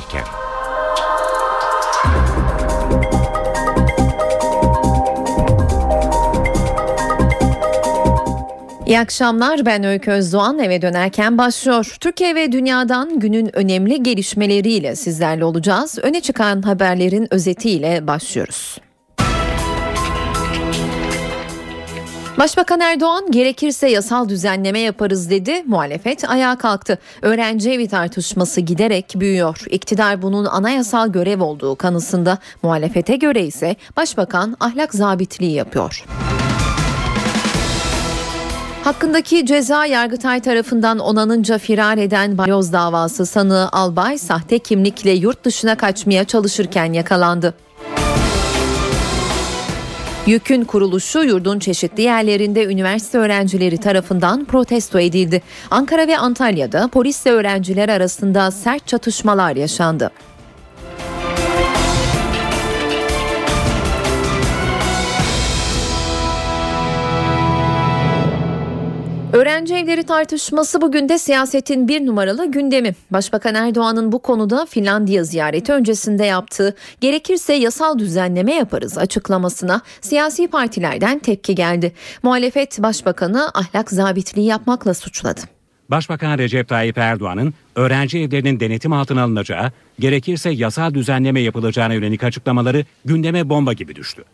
dönerken. İyi akşamlar ben Öykü Özdoğan eve dönerken başlıyor. Türkiye ve dünyadan günün önemli gelişmeleriyle sizlerle olacağız. Öne çıkan haberlerin özetiyle başlıyoruz. Başbakan Erdoğan gerekirse yasal düzenleme yaparız dedi. Muhalefet ayağa kalktı. Öğrenci evi tartışması giderek büyüyor. İktidar bunun anayasal görev olduğu kanısında. Muhalefete göre ise başbakan ahlak zabitliği yapıyor. Hakkındaki ceza Yargıtay tarafından onanınca firar eden balyoz davası sanığı Albay sahte kimlikle yurt dışına kaçmaya çalışırken yakalandı. Yükün kuruluşu yurdun çeşitli yerlerinde üniversite öğrencileri tarafından protesto edildi. Ankara ve Antalya'da polisle öğrenciler arasında sert çatışmalar yaşandı. Öğrenci evleri tartışması bugün de siyasetin bir numaralı gündemi. Başbakan Erdoğan'ın bu konuda Finlandiya ziyareti öncesinde yaptığı gerekirse yasal düzenleme yaparız açıklamasına siyasi partilerden tepki geldi. Muhalefet başbakanı ahlak zabitliği yapmakla suçladı. Başbakan Recep Tayyip Erdoğan'ın öğrenci evlerinin denetim altına alınacağı, gerekirse yasal düzenleme yapılacağına yönelik açıklamaları gündeme bomba gibi düştü.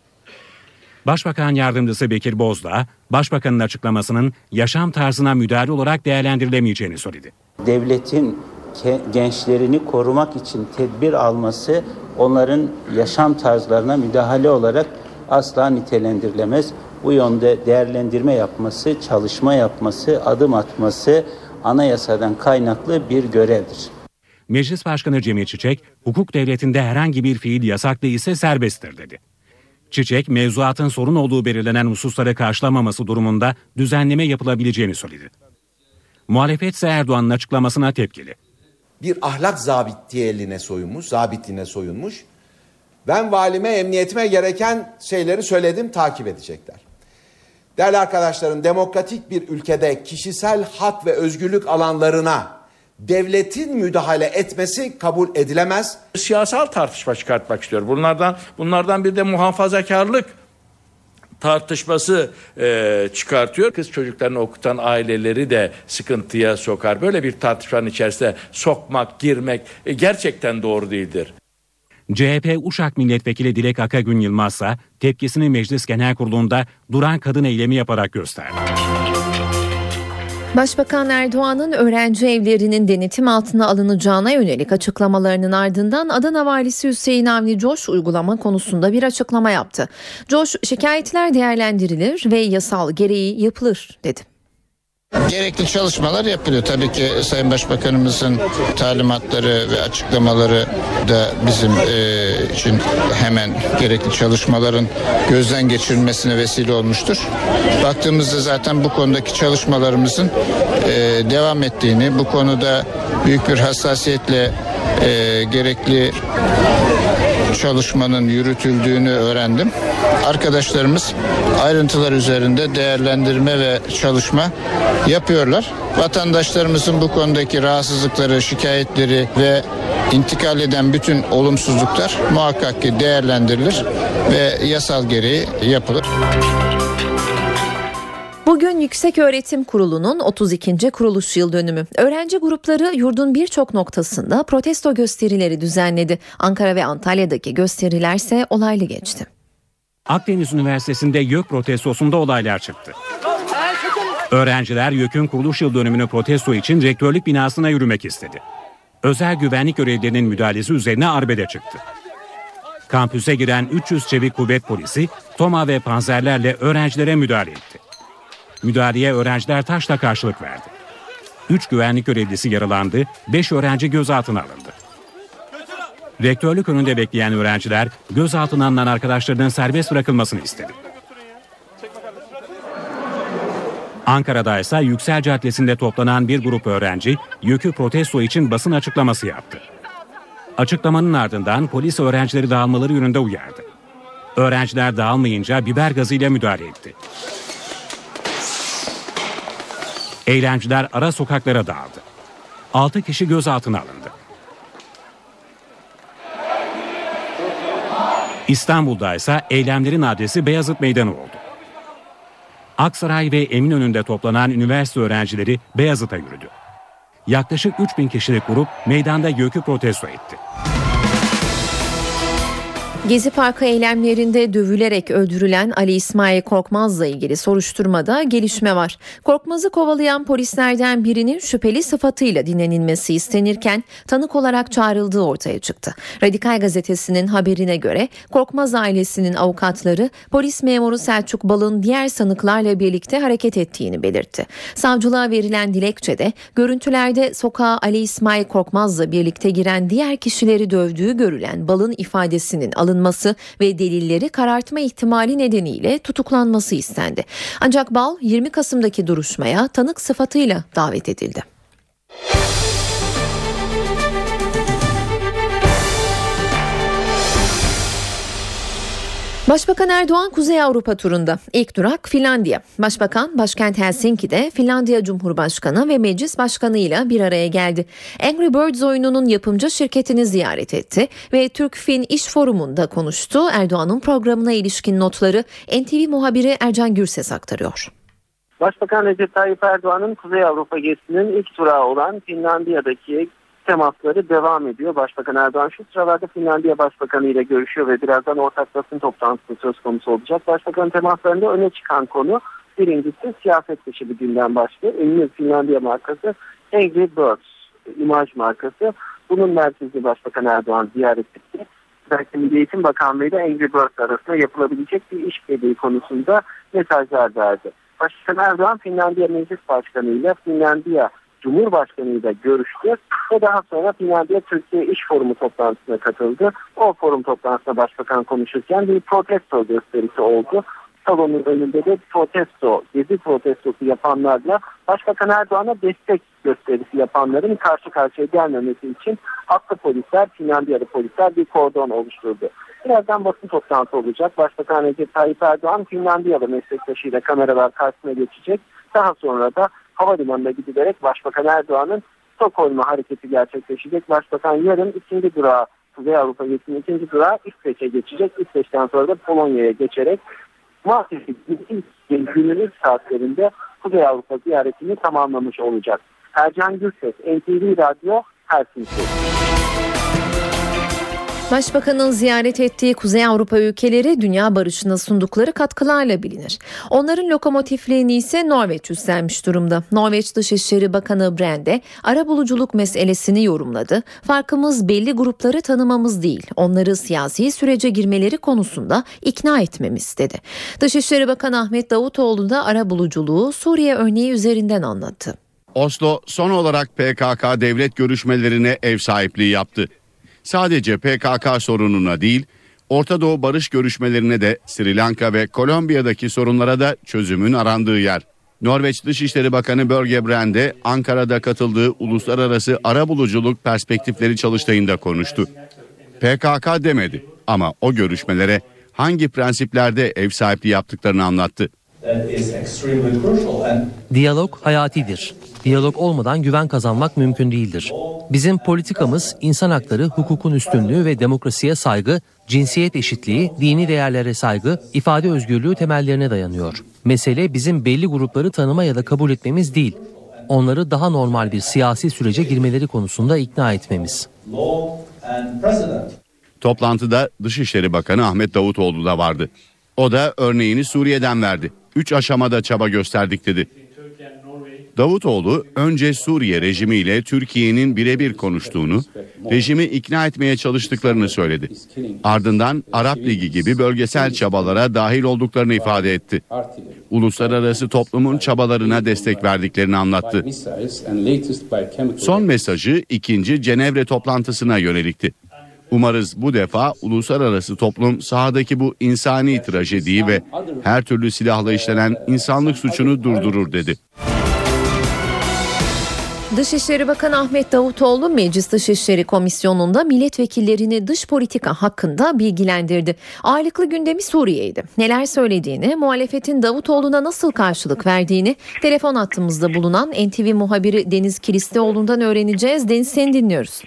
Başbakan Yardımcısı Bekir Bozdağ, Başbakanın açıklamasının yaşam tarzına müdahale olarak değerlendirilemeyeceğini söyledi. Devletin gençlerini korumak için tedbir alması onların yaşam tarzlarına müdahale olarak asla nitelendirilemez. Bu yönde değerlendirme yapması, çalışma yapması, adım atması anayasadan kaynaklı bir görevdir. Meclis Başkanı Cemil Çiçek, hukuk devletinde herhangi bir fiil yasak değilse serbesttir dedi. Çiçek, mevzuatın sorun olduğu belirlenen hususları karşılamaması durumunda düzenleme yapılabileceğini söyledi. Muhalefet ise Erdoğan'ın açıklamasına tepkili. Bir ahlak zabitliğine soyunmuş, zabitliğine soyunmuş. Ben valime, emniyetime gereken şeyleri söyledim, takip edecekler. Değerli arkadaşlarım, demokratik bir ülkede kişisel hak ve özgürlük alanlarına devletin müdahale etmesi kabul edilemez. Siyasal tartışma çıkartmak istiyor. Bunlardan bunlardan bir de muhafazakarlık tartışması e, çıkartıyor. Kız çocuklarını okutan aileleri de sıkıntıya sokar. Böyle bir tartışmanın içerisine sokmak, girmek e, gerçekten doğru değildir. CHP Uşak Milletvekili Dilek Akagün Yılmaz ise tepkisini Meclis Genel Kurulu'nda duran kadın eylemi yaparak gösterdi. Başbakan Erdoğan'ın öğrenci evlerinin denetim altına alınacağına yönelik açıklamalarının ardından Adana Valisi Hüseyin Avni Coş uygulama konusunda bir açıklama yaptı. Coş şikayetler değerlendirilir ve yasal gereği yapılır dedi. Gerekli çalışmalar yapılıyor. Tabii ki Sayın Başbakanımızın talimatları ve açıklamaları da bizim e, için hemen gerekli çalışmaların gözden geçirilmesine vesile olmuştur. Baktığımızda zaten bu konudaki çalışmalarımızın e, devam ettiğini, bu konuda büyük bir hassasiyetle e, gerekli çalışmanın yürütüldüğünü öğrendim. Arkadaşlarımız ayrıntılar üzerinde değerlendirme ve çalışma yapıyorlar. Vatandaşlarımızın bu konudaki rahatsızlıkları, şikayetleri ve intikal eden bütün olumsuzluklar muhakkak ki değerlendirilir ve yasal gereği yapılır. Bugün Yüksek Öğretim Kurulu'nun 32. kuruluş yıl dönümü. Öğrenci grupları yurdun birçok noktasında protesto gösterileri düzenledi. Ankara ve Antalya'daki gösterilerse olaylı geçti. Akdeniz Üniversitesi'nde YÖK protestosunda olaylar çıktı. Öğrenciler YÖK'ün kuruluş yıl dönümünü protesto için rektörlük binasına yürümek istedi. Özel güvenlik görevlilerinin müdahalesi üzerine arbede çıktı. Kampüse giren 300 çevik kuvvet polisi Toma ve panzerlerle öğrencilere müdahale etti. Müdahaleye öğrenciler taşla karşılık verdi. 3 güvenlik görevlisi yaralandı, 5 öğrenci gözaltına alındı. Rektörlük önünde bekleyen öğrenciler gözaltına alınan arkadaşlarının serbest bırakılmasını istedi. Ankara'da ise Yüksel Caddesi'nde toplanan bir grup öğrenci yükü protesto için basın açıklaması yaptı. Açıklamanın ardından polis öğrencileri dağılmaları yönünde uyardı. Öğrenciler dağılmayınca biber gazıyla müdahale etti. Eylemciler ara sokaklara dağıldı. 6 kişi gözaltına alındı. İstanbul'da ise eylemlerin adresi Beyazıt Meydanı oldu. Aksaray ve Eminönü'nde toplanan üniversite öğrencileri Beyazıt'a yürüdü. Yaklaşık 3000 kişilik grup meydanda YÖK'ü protesto etti. Gezi Parkı eylemlerinde dövülerek öldürülen Ali İsmail Korkmaz'la ilgili soruşturmada gelişme var. Korkmaz'ı kovalayan polislerden birinin şüpheli sıfatıyla dinlenilmesi istenirken tanık olarak çağrıldığı ortaya çıktı. Radikal gazetesinin haberine göre Korkmaz ailesinin avukatları polis memuru Selçuk Bal'ın diğer sanıklarla birlikte hareket ettiğini belirtti. Savcılığa verilen dilekçede görüntülerde sokağa Ali İsmail Korkmaz'la birlikte giren diğer kişileri dövdüğü görülen Bal'ın ifadesinin alınması ve delilleri karartma ihtimali nedeniyle tutuklanması istendi. Ancak Bal 20 Kasım'daki duruşmaya tanık sıfatıyla davet edildi. Başbakan Erdoğan Kuzey Avrupa turunda. İlk durak Finlandiya. Başbakan başkent Helsinki'de Finlandiya Cumhurbaşkanı ve Meclis Başkanı ile bir araya geldi. Angry Birds oyununun yapımcı şirketini ziyaret etti ve Türk-Fin İş Forumu'nda konuştu. Erdoğan'ın programına ilişkin notları NTV muhabiri Ercan Gürses aktarıyor. Başbakan Recep Tayyip Erdoğan'ın Kuzey Avrupa gezisinin ilk durağı olan Finlandiya'daki temasları devam ediyor. Başbakan Erdoğan şu sıralarda Finlandiya Başbakanı ile görüşüyor ve birazdan ortak basın toplantısı söz konusu olacak. Başbakan temaslarında öne çıkan konu birincisi siyaset dışı bir günden başlıyor. Ünlü Finlandiya markası Angry Birds imaj markası. Bunun merkezi Başbakan Erdoğan ziyaret etti. Belki Milli Eğitim Bakanlığı ile Angry Birds arasında yapılabilecek bir işbirliği konusunda mesajlar verdi. Başbakan Erdoğan Finlandiya Meclis Başkanı ile Finlandiya Cumhurbaşkanı ile görüştü ve daha sonra Finlandiya Türkiye İş Forumu toplantısına katıldı. O forum toplantısında başbakan konuşurken bir protesto gösterisi oldu. Salonun önünde de protesto, gezi protestosu yapanlarla Başbakan Erdoğan'a destek gösterisi yapanların karşı karşıya gelmemesi için atlı polisler, Finlandiyalı polisler bir kordon oluşturdu. Birazdan basın toplantısı olacak. Başbakan Recep Tayyip Erdoğan Finlandiyalı meslektaşıyla kameralar karşısına geçecek. Daha sonra da havalimanına gidilerek Başbakan Erdoğan'ın Stockholm'a hareketi gerçekleşecek. Başbakan yarın ikinci durağı Kuzey Avrupa gezisinin ikinci durağı İsveç'e geçecek. İsveç'ten sonra da Polonya'ya geçerek maalesef ilk günün ilk saatlerinde Kuzey Avrupa ziyaretini tamamlamış olacak. Ercan Gürses, NTV Radyo, Helsinki. Başbakanın ziyaret ettiği Kuzey Avrupa ülkeleri dünya barışına sundukları katkılarla bilinir. Onların lokomotifliğini ise Norveç üstlenmiş durumda. Norveç Dışişleri Bakanı Brende arabuluculuk meselesini yorumladı. Farkımız belli grupları tanımamız değil, onları siyasi sürece girmeleri konusunda ikna etmemiz dedi. Dışişleri Bakanı Ahmet Davutoğlu da arabuluculuğu Suriye örneği üzerinden anlattı. Oslo son olarak PKK devlet görüşmelerine ev sahipliği yaptı sadece PKK sorununa değil, Orta Doğu barış görüşmelerine de Sri Lanka ve Kolombiya'daki sorunlara da çözümün arandığı yer. Norveç Dışişleri Bakanı Börge Brende Ankara'da katıldığı uluslararası arabuluculuk perspektifleri çalıştayında konuştu. PKK demedi ama o görüşmelere hangi prensiplerde ev sahipliği yaptıklarını anlattı. Diyalog hayatidir. Diyalog olmadan güven kazanmak mümkün değildir. Bizim politikamız insan hakları, hukukun üstünlüğü ve demokrasiye saygı, cinsiyet eşitliği, dini değerlere saygı, ifade özgürlüğü temellerine dayanıyor. Mesele bizim belli grupları tanıma ya da kabul etmemiz değil. Onları daha normal bir siyasi sürece girmeleri konusunda ikna etmemiz. Toplantıda Dışişleri Bakanı Ahmet Davutoğlu da vardı. O da örneğini Suriye'den verdi. Üç aşamada çaba gösterdik dedi. Davutoğlu önce Suriye rejimiyle Türkiye'nin birebir konuştuğunu, rejimi ikna etmeye çalıştıklarını söyledi. Ardından Arap Ligi gibi bölgesel çabalara dahil olduklarını ifade etti. Uluslararası toplumun çabalarına destek verdiklerini anlattı. Son mesajı ikinci Cenevre toplantısına yönelikti. Umarız bu defa uluslararası toplum sahadaki bu insani trajediyi ve her türlü silahla işlenen insanlık suçunu durdurur dedi. Dışişleri Bakanı Ahmet Davutoğlu Meclis Dışişleri Komisyonu'nda milletvekillerini dış politika hakkında bilgilendirdi. Ağırlıklı gündemi Suriye'ydi. Neler söylediğini, muhalefetin Davutoğlu'na nasıl karşılık verdiğini telefon hattımızda bulunan NTV muhabiri Deniz Kilislioğlu'ndan öğreneceğiz. Deniz seni dinliyoruz.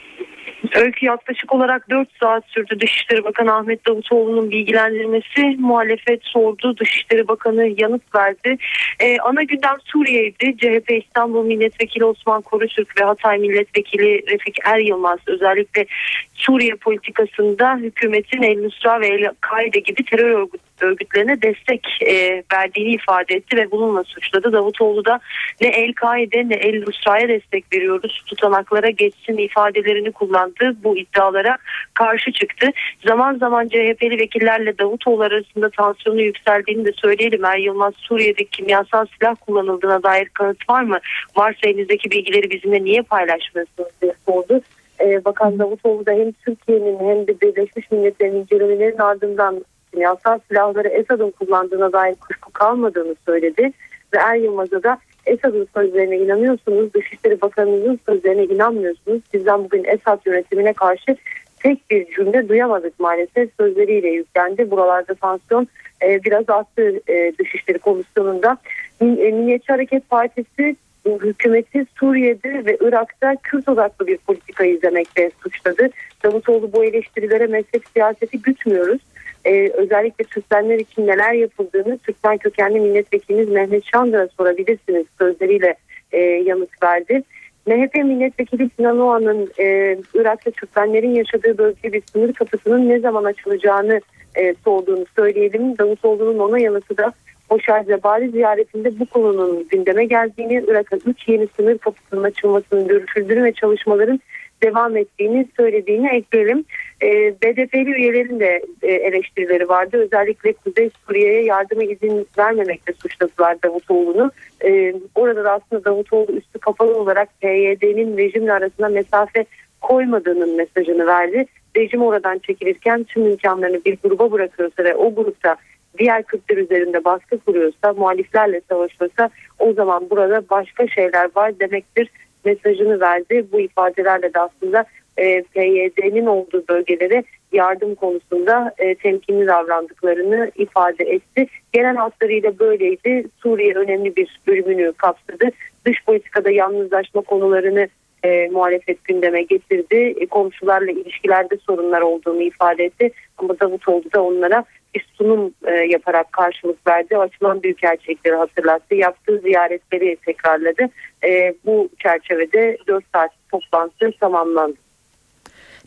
Öykü yaklaşık olarak 4 saat sürdü Dışişleri Bakanı Ahmet Davutoğlu'nun bilgilendirmesi. Muhalefet sordu. Dışişleri Bakanı yanıt verdi. Ee, ana gündem Suriye'ydi. CHP İstanbul Milletvekili Osman Korutürk ve Hatay Milletvekili Refik Er Yılmaz özellikle Suriye politikasında hükümetin El Nusra ve El Kaide gibi terör örgütü örgütlerine destek e, verdiğini ifade etti ve bununla suçladı. Davutoğlu da ne El-Kaide ne El-Nusra'ya destek veriyoruz tutanaklara geçsin ifadelerini kullandı. Bu iddialara karşı çıktı. Zaman zaman CHP'li vekillerle Davutoğlu arasında tansiyonu yükseldiğini de söyleyelim. Er Yılmaz Suriye'deki kimyasal silah kullanıldığına dair kanıt var mı? Varsa elinizdeki bilgileri bizimle niye paylaşmıyorsunuz diye sordu. Ee, Bakan Davutoğlu da hem Türkiye'nin hem de Birleşmiş Milletler'in incelemelerinin ardından kimyasal silahları Esad'ın kullandığına dair kuşku kalmadığını söyledi. Ve Er Yılmaz'a da Esad'ın sözlerine inanıyorsunuz, Dışişleri Bakanı'nın sözlerine inanmıyorsunuz. Bizden bugün Esad yönetimine karşı tek bir cümle duyamadık maalesef sözleriyle yüklendi. Buralarda tansiyon e, biraz arttı e, Dışişleri Komisyonu'nda. E, Milliyetçi Hareket Partisi hükümeti Suriye'de ve Irak'ta Kürt odaklı bir politika izlemekte suçladı. Davutoğlu bu eleştirilere meslek siyaseti gütmüyoruz e, özellikle Türkmenler için neler yapıldığını Türkmen kökenli milletvekilimiz Mehmet Şandır'a sorabilirsiniz sözleriyle e, yanıt verdi. MHP milletvekili Sinan Oğan'ın e, Irak'ta Türkmenlerin yaşadığı bölge bir sınır kapısının ne zaman açılacağını e, sorduğunu söyleyelim. Davutoğlu'nun ona yanıtı da Hoşar Zebari ziyaretinde bu konunun gündeme geldiğini, Irak'a 3 yeni sınır kapısının açılmasının görüşüldüğünü ve çalışmaların devam ettiğini söylediğini ekleyelim. E, BDP'li üyelerin de e, eleştirileri vardı. Özellikle Kuzey Suriye'ye yardıma izin vermemekte suçladılar Davutoğlu'nu. E, orada da aslında Davutoğlu üstü kapalı olarak PYD'nin rejimle arasında mesafe koymadığının mesajını verdi. Rejim oradan çekilirken tüm imkanlarını bir gruba bırakıyorsa ve o grupta diğer Kürtler üzerinde baskı kuruyorsa, muhaliflerle savaşıyorsa o zaman burada başka şeyler var demektir mesajını verdi. Bu ifadelerle de aslında e, PYD'nin olduğu bölgelere yardım konusunda e, temkinli davrandıklarını ifade etti. Genel hatlarıyla böyleydi. Suriye önemli bir bölümünü kapsadı. Dış politikada yalnızlaşma konularını e, muhalefet gündeme getirdi. E, komşularla ilişkilerde sorunlar olduğunu ifade etti. Ama Davutoğlu da onlara bir sunum e, yaparak karşılık verdi. Açılan büyük gerçekleri hatırlattı. Yaptığı ziyaretleri tekrarladı. E, bu çerçevede 4 saat toplantı tamamlandı.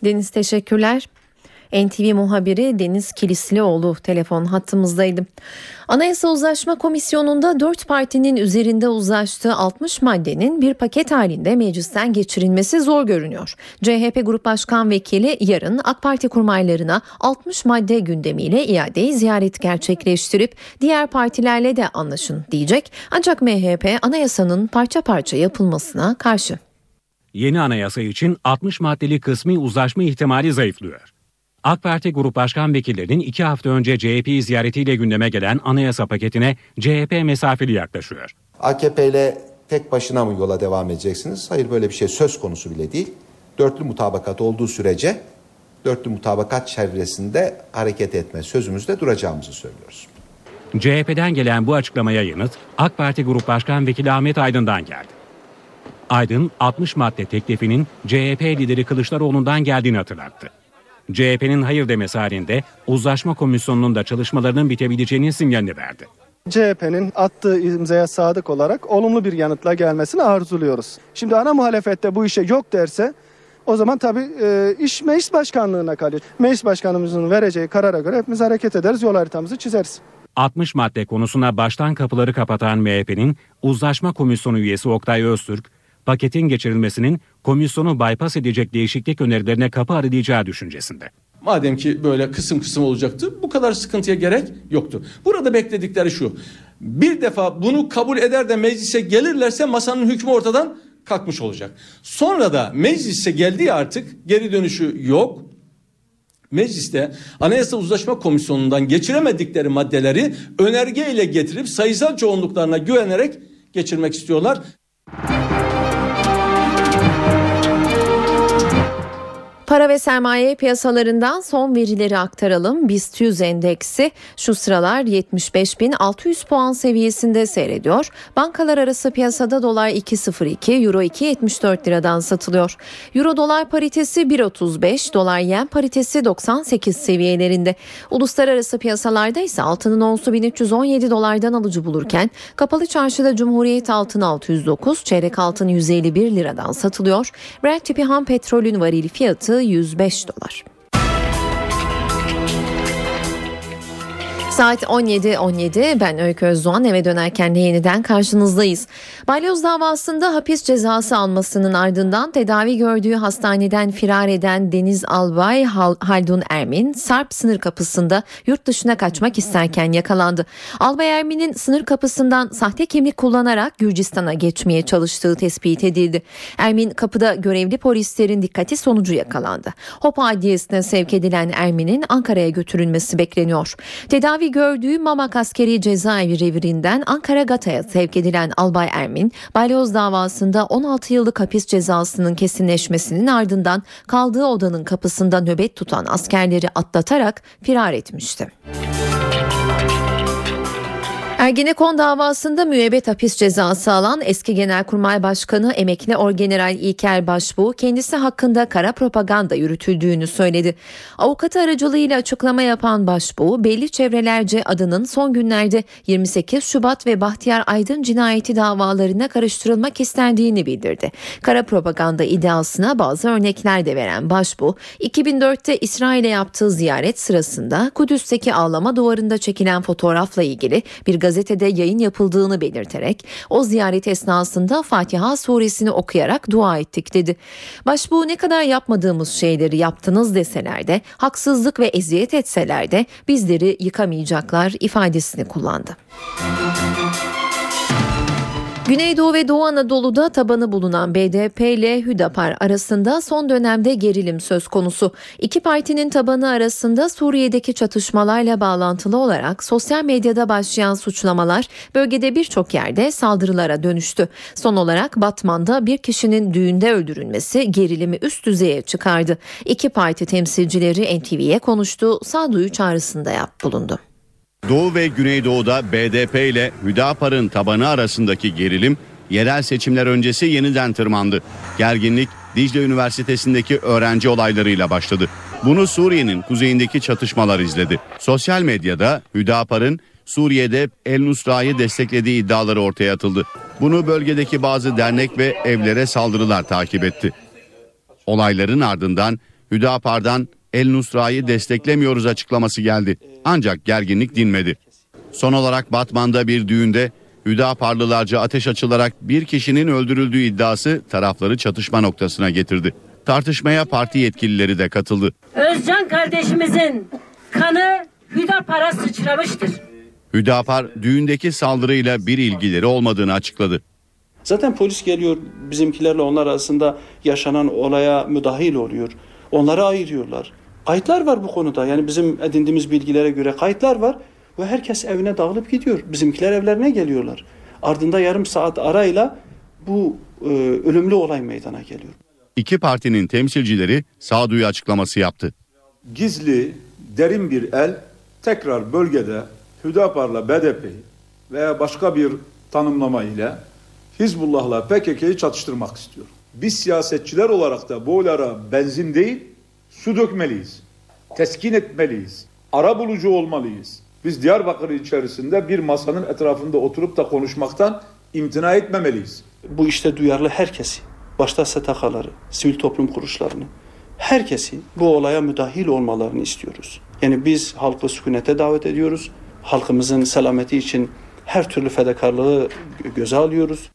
Deniz teşekkürler. NTV muhabiri Deniz Kilislioğlu telefon hattımızdaydı. Anayasa Uzlaşma Komisyonu'nda 4 partinin üzerinde uzlaştığı 60 maddenin bir paket halinde meclisten geçirilmesi zor görünüyor. CHP Grup Başkan Vekili yarın AK Parti kurmaylarına 60 madde gündemiyle iadeyi ziyaret gerçekleştirip diğer partilerle de anlaşın diyecek. Ancak MHP anayasanın parça parça yapılmasına karşı. Yeni anayasa için 60 maddeli kısmi uzlaşma ihtimali zayıflıyor. AK Parti Grup Başkan Vekillerinin iki hafta önce CHP'yi ziyaretiyle gündeme gelen anayasa paketine CHP mesafeli yaklaşıyor. AKP ile tek başına mı yola devam edeceksiniz? Hayır böyle bir şey söz konusu bile değil. Dörtlü mutabakat olduğu sürece dörtlü mutabakat çevresinde hareket etme sözümüzde duracağımızı söylüyoruz. CHP'den gelen bu açıklamaya yanıt AK Parti Grup Başkan Vekili Ahmet Aydın'dan geldi. Aydın 60 madde teklifinin CHP lideri Kılıçdaroğlu'ndan geldiğini hatırlattı. CHP'nin hayır demesi halinde uzlaşma komisyonunun da çalışmalarının bitebileceğinin sinyalini verdi. CHP'nin attığı imzaya sadık olarak olumlu bir yanıtla gelmesini arzuluyoruz. Şimdi ana muhalefette bu işe yok derse o zaman tabii e, iş meclis başkanlığına kalıyor. Meclis başkanımızın vereceği karara göre hepimiz hareket ederiz, yol haritamızı çizeriz. 60 madde konusuna baştan kapıları kapatan MHP'nin uzlaşma komisyonu üyesi Oktay Öztürk, paketin geçirilmesinin komisyonu bypass edecek değişiklik önerilerine kapı aralayacağı düşüncesinde. Madem ki böyle kısım kısım olacaktı bu kadar sıkıntıya gerek yoktu. Burada bekledikleri şu. Bir defa bunu kabul eder de meclise gelirlerse masanın hükmü ortadan kalkmış olacak. Sonra da meclise geldiği artık geri dönüşü yok. Mecliste Anayasa Uzlaşma Komisyonu'ndan geçiremedikleri maddeleri önerge ile getirip sayısal çoğunluklarına güvenerek geçirmek istiyorlar. Para ve sermaye piyasalarından son verileri aktaralım. BIST 100 endeksi şu sıralar 75.600 puan seviyesinde seyrediyor. Bankalar arası piyasada dolar 2.02, euro 2.74 liradan satılıyor. Euro dolar paritesi 1.35, dolar yen paritesi 98 seviyelerinde. Uluslararası piyasalarda ise altının onsu 1317 dolardan alıcı bulurken kapalı çarşıda Cumhuriyet altın 609, çeyrek altın 151 liradan satılıyor. Brent tipi ham petrolün varil fiyatı 105 dolar. Saat 17.17 17. ben Öykü Özdoğan eve dönerken de yeniden karşınızdayız. Balyoz davasında hapis cezası almasının ardından tedavi gördüğü hastaneden firar eden Deniz Albay Haldun Ermin Sarp sınır kapısında yurt dışına kaçmak isterken yakalandı. Albay Ermin'in sınır kapısından sahte kimlik kullanarak Gürcistan'a geçmeye çalıştığı tespit edildi. Ermin kapıda görevli polislerin dikkati sonucu yakalandı. Hopa Adliyesi'ne sevk edilen Ermin'in Ankara'ya götürülmesi bekleniyor. Tedavi gördüğü Mamak Askeri Cezaevi revirinden Ankara Gata'ya sevk edilen Albay Ermin, balyoz davasında 16 yıllık hapis cezasının kesinleşmesinin ardından kaldığı odanın kapısında nöbet tutan askerleri atlatarak firar etmişti. Ergenekon davasında müebbet hapis cezası alan eski Genelkurmay Başkanı emekli Orgeneral İlker Başbuğ kendisi hakkında kara propaganda yürütüldüğünü söyledi. Avukatı aracılığıyla açıklama yapan Başbuğ belli çevrelerce adının son günlerde 28 Şubat ve Bahtiyar Aydın cinayeti davalarına karıştırılmak istendiğini bildirdi. Kara propaganda iddiasına bazı örnekler de veren Başbuğ 2004'te İsrail'e yaptığı ziyaret sırasında Kudüs'teki ağlama duvarında çekilen fotoğrafla ilgili bir gazete gazetede yayın yapıldığını belirterek o ziyaret esnasında Fatiha suresini okuyarak dua ettik dedi. Başbuğ ne kadar yapmadığımız şeyleri yaptınız deseler de haksızlık ve eziyet etseler de bizleri yıkamayacaklar ifadesini kullandı. Güneydoğu ve Doğu Anadolu'da tabanı bulunan BDP ile Hüdapar arasında son dönemde gerilim söz konusu. İki partinin tabanı arasında Suriye'deki çatışmalarla bağlantılı olarak sosyal medyada başlayan suçlamalar bölgede birçok yerde saldırılara dönüştü. Son olarak Batman'da bir kişinin düğünde öldürülmesi gerilimi üst düzeye çıkardı. İki parti temsilcileri NTV'ye konuştu, sağduyu çağrısında yap bulundu. Doğu ve Güneydoğu'da BDP ile Hüdapar'ın tabanı arasındaki gerilim yerel seçimler öncesi yeniden tırmandı. Gerginlik Dicle Üniversitesi'ndeki öğrenci olaylarıyla başladı. Bunu Suriye'nin kuzeyindeki çatışmalar izledi. Sosyal medyada Hüdapar'ın Suriye'de El Nusra'yı desteklediği iddiaları ortaya atıldı. Bunu bölgedeki bazı dernek ve evlere saldırılar takip etti. Olayların ardından Hüdapar'dan El Nusra'yı desteklemiyoruz açıklaması geldi. Ancak gerginlik dinmedi. Son olarak Batman'da bir düğünde Hüdaparlılarca ateş açılarak bir kişinin öldürüldüğü iddiası tarafları çatışma noktasına getirdi. Tartışmaya parti yetkilileri de katıldı. Özcan kardeşimizin kanı Hüdapar'a sıçramıştır. Hüdapar düğündeki saldırıyla bir ilgileri olmadığını açıkladı. Zaten polis geliyor bizimkilerle onlar arasında yaşanan olaya müdahil oluyor. Onları ayırıyorlar. Kayıtlar var bu konuda. Yani bizim edindiğimiz bilgilere göre kayıtlar var ve herkes evine dağılıp gidiyor. Bizimkiler evlerine geliyorlar. Ardında yarım saat arayla bu e, ölümlü olay meydana geliyor. İki partinin temsilcileri sağduyu açıklaması yaptı. Gizli, derin bir el tekrar bölgede Hüdapar'la BDP veya başka bir tanımlama ile Hizbullah'la PKK'yı çatıştırmak istiyor. Biz siyasetçiler olarak da bu oylara benzin değil, su dökmeliyiz. Teskin etmeliyiz. Ara bulucu olmalıyız. Biz Diyarbakır içerisinde bir masanın etrafında oturup da konuşmaktan imtina etmemeliyiz. Bu işte duyarlı herkesi, başta STK'ları, sivil toplum kuruluşlarını, herkesi bu olaya müdahil olmalarını istiyoruz. Yani biz halkı sükunete davet ediyoruz. Halkımızın selameti için her türlü fedakarlığı göze alıyoruz.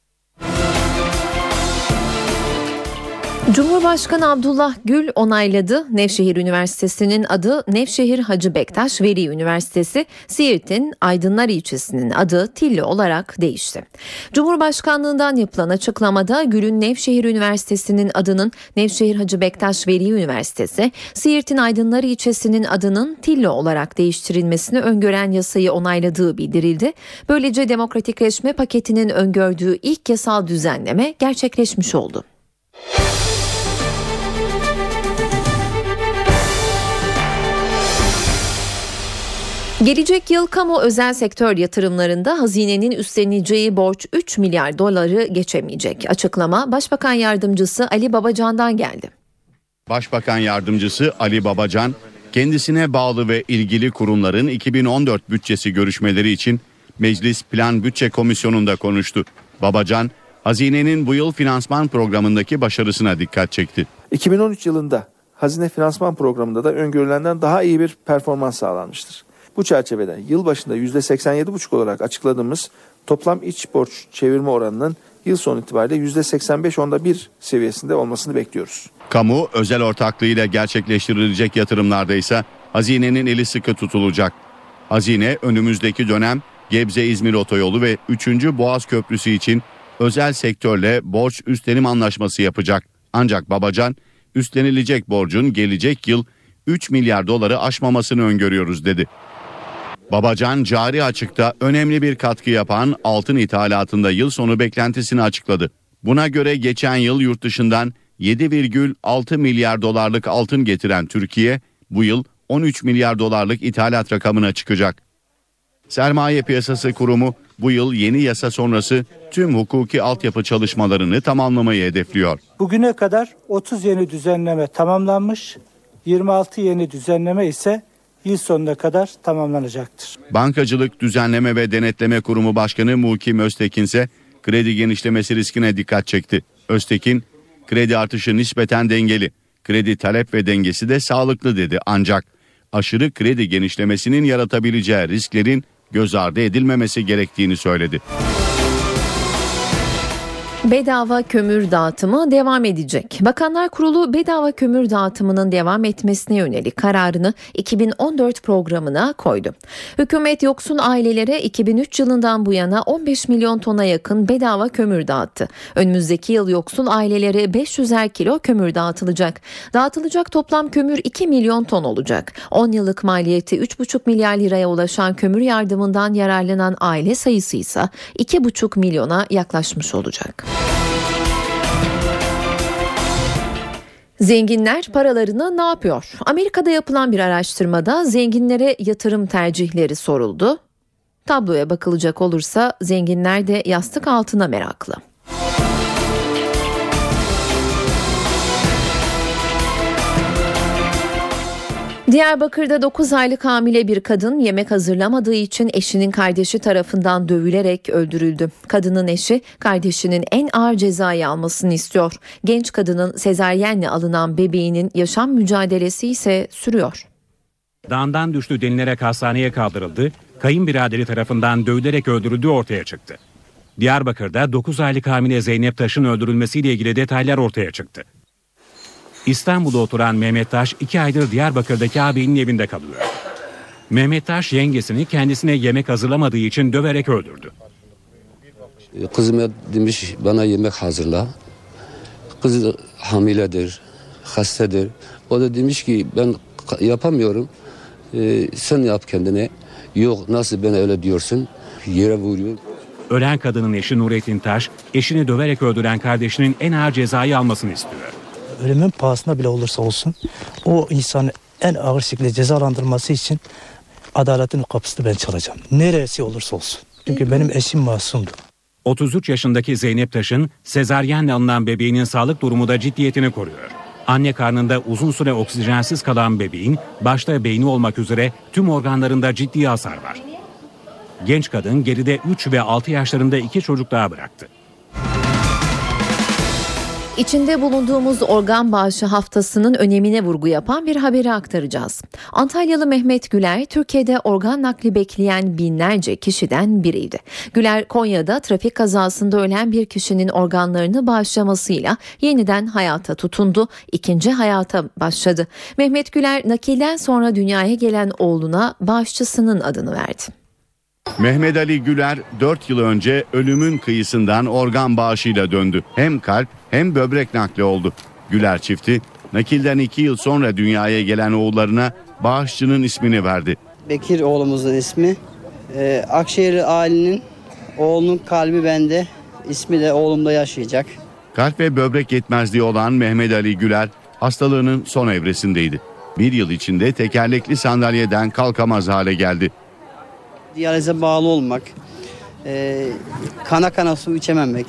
Cumhurbaşkanı Abdullah Gül onayladı. Nevşehir Üniversitesi'nin adı Nevşehir Hacı Bektaş Veli Üniversitesi, Siirt'in Aydınlar ilçesinin adı Tilli olarak değişti. Cumhurbaşkanlığından yapılan açıklamada Gül'ün Nevşehir Üniversitesi'nin adının Nevşehir Hacı Bektaş Veli Üniversitesi, Siirt'in Aydınlar ilçesinin adının Tilli olarak değiştirilmesini öngören yasayı onayladığı bildirildi. Böylece demokratikleşme paketinin öngördüğü ilk yasal düzenleme gerçekleşmiş oldu. Gelecek yıl kamu özel sektör yatırımlarında hazinenin üstleneceği borç 3 milyar doları geçemeyecek. Açıklama Başbakan Yardımcısı Ali Babacan'dan geldi. Başbakan Yardımcısı Ali Babacan, kendisine bağlı ve ilgili kurumların 2014 bütçesi görüşmeleri için Meclis Plan Bütçe Komisyonu'nda konuştu. Babacan, hazinenin bu yıl finansman programındaki başarısına dikkat çekti. 2013 yılında hazine finansman programında da öngörülenden daha iyi bir performans sağlanmıştır. Bu çerçevede yıl başında %87,5 olarak açıkladığımız toplam iç borç çevirme oranının yıl sonu itibariyle %85 onda bir seviyesinde olmasını bekliyoruz. Kamu özel ortaklığıyla gerçekleştirilecek yatırımlarda ise hazinenin eli sıkı tutulacak. Hazine önümüzdeki dönem Gebze-İzmir otoyolu ve 3. Boğaz Köprüsü için özel sektörle borç üstlenim anlaşması yapacak. Ancak Babacan üstlenilecek borcun gelecek yıl 3 milyar doları aşmamasını öngörüyoruz dedi. Babacan cari açıkta önemli bir katkı yapan altın ithalatında yıl sonu beklentisini açıkladı. Buna göre geçen yıl yurt dışından 7,6 milyar dolarlık altın getiren Türkiye bu yıl 13 milyar dolarlık ithalat rakamına çıkacak. Sermaye Piyasası Kurumu bu yıl yeni yasa sonrası tüm hukuki altyapı çalışmalarını tamamlamayı hedefliyor. Bugüne kadar 30 yeni düzenleme tamamlanmış, 26 yeni düzenleme ise yıl sonuna kadar tamamlanacaktır. Bankacılık Düzenleme ve Denetleme Kurumu Başkanı Mukim Öztekin ise kredi genişlemesi riskine dikkat çekti. Öztekin, kredi artışı nispeten dengeli, kredi talep ve dengesi de sağlıklı dedi ancak aşırı kredi genişlemesinin yaratabileceği risklerin göz ardı edilmemesi gerektiğini söyledi. Bedava kömür dağıtımı devam edecek. Bakanlar Kurulu bedava kömür dağıtımının devam etmesine yönelik kararını 2014 programına koydu. Hükümet yoksun ailelere 2003 yılından bu yana 15 milyon tona yakın bedava kömür dağıttı. Önümüzdeki yıl yoksun ailelere 500'er kilo kömür dağıtılacak. Dağıtılacak toplam kömür 2 milyon ton olacak. 10 yıllık maliyeti 3,5 milyar liraya ulaşan kömür yardımından yararlanan aile sayısı ise 2,5 milyona yaklaşmış olacak. Zenginler paralarını ne yapıyor? Amerika'da yapılan bir araştırmada zenginlere yatırım tercihleri soruldu. Tabloya bakılacak olursa zenginler de yastık altına meraklı. Diyarbakır'da 9 aylık hamile bir kadın yemek hazırlamadığı için eşinin kardeşi tarafından dövülerek öldürüldü. Kadının eşi kardeşinin en ağır cezayı almasını istiyor. Genç kadının sezaryenle alınan bebeğinin yaşam mücadelesi ise sürüyor. Dağından düştü denilerek hastaneye kaldırıldı. Kayınbiraderi tarafından dövülerek öldürüldüğü ortaya çıktı. Diyarbakır'da 9 aylık hamile Zeynep Taş'ın öldürülmesiyle ilgili detaylar ortaya çıktı. İstanbul'da oturan Mehmet Taş iki aydır Diyarbakır'daki ağabeyinin evinde kalıyor. Mehmet Taş yengesini kendisine yemek hazırlamadığı için döverek öldürdü. Kızıma demiş bana yemek hazırla. Kız hamiledir, hastadır. O da demiş ki ben yapamıyorum. Ee, sen yap kendine. Yok nasıl bana öyle diyorsun. Yere vuruyor. Ölen kadının eşi Nurettin Taş, eşini döverek öldüren kardeşinin en ağır cezayı almasını istiyor. Ölümün pahasına bile olursa olsun o insanı en ağır şekilde cezalandırması için adaletin kapısını ben çalacağım. Neresi olursa olsun. Çünkü benim eşim masumdu. 33 yaşındaki Zeynep Taş'ın sezaryenle alınan bebeğinin sağlık durumu da ciddiyetini koruyor. Anne karnında uzun süre oksijensiz kalan bebeğin başta beyni olmak üzere tüm organlarında ciddi hasar var. Genç kadın geride 3 ve 6 yaşlarında iki çocuk daha bıraktı. İçinde bulunduğumuz organ bağışı haftasının önemine vurgu yapan bir haberi aktaracağız. Antalyalı Mehmet Güler, Türkiye'de organ nakli bekleyen binlerce kişiden biriydi. Güler, Konya'da trafik kazasında ölen bir kişinin organlarını bağışlamasıyla yeniden hayata tutundu, ikinci hayata başladı. Mehmet Güler, nakilden sonra dünyaya gelen oğluna bağışçısının adını verdi. Mehmet Ali Güler 4 yıl önce ölümün kıyısından organ bağışıyla döndü. Hem kalp hem böbrek nakli oldu. Güler çifti nakilden 2 yıl sonra dünyaya gelen oğullarına bağışçının ismini verdi. Bekir oğlumuzun ismi. Ee, Akşehir ailenin oğlunun kalbi bende. ismi de oğlumda yaşayacak. Kalp ve böbrek yetmezliği olan Mehmet Ali Güler hastalığının son evresindeydi. Bir yıl içinde tekerlekli sandalyeden kalkamaz hale geldi. Diyalize bağlı olmak, e, kana kana su içememek,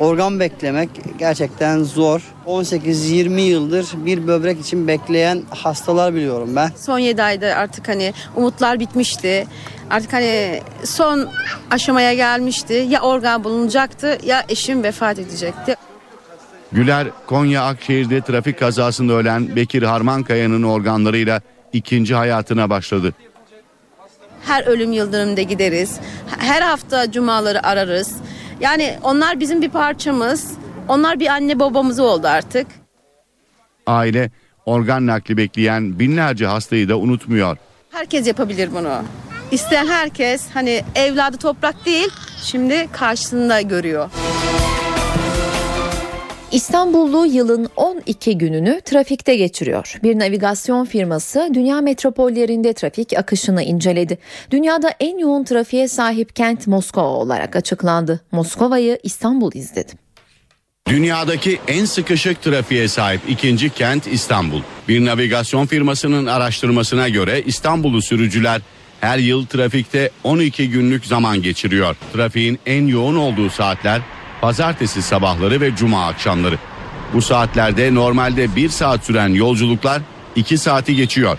organ beklemek gerçekten zor. 18-20 yıldır bir böbrek için bekleyen hastalar biliyorum ben. Son 7 ayda artık hani umutlar bitmişti. Artık hani son aşamaya gelmişti. Ya organ bulunacaktı ya eşim vefat edecekti. Güler, Konya Akşehir'de trafik kazasında ölen Bekir Harmankaya'nın organlarıyla ikinci hayatına başladı. Her ölüm yıldönümünde gideriz. Her hafta cumaları ararız. Yani onlar bizim bir parçamız. Onlar bir anne babamız oldu artık. Aile organ nakli bekleyen binlerce hastayı da unutmuyor. Herkes yapabilir bunu. İsteyen herkes hani evladı toprak değil şimdi karşısında görüyor. İstanbullu yılın 12 gününü trafikte geçiriyor. Bir navigasyon firması dünya metropollerinde trafik akışını inceledi. Dünyada en yoğun trafiğe sahip kent Moskova olarak açıklandı. Moskova'yı İstanbul izledi. Dünyadaki en sıkışık trafiğe sahip ikinci kent İstanbul. Bir navigasyon firmasının araştırmasına göre İstanbullu sürücüler her yıl trafikte 12 günlük zaman geçiriyor. Trafiğin en yoğun olduğu saatler pazartesi sabahları ve cuma akşamları. Bu saatlerde normalde 1 saat süren yolculuklar 2 saati geçiyor.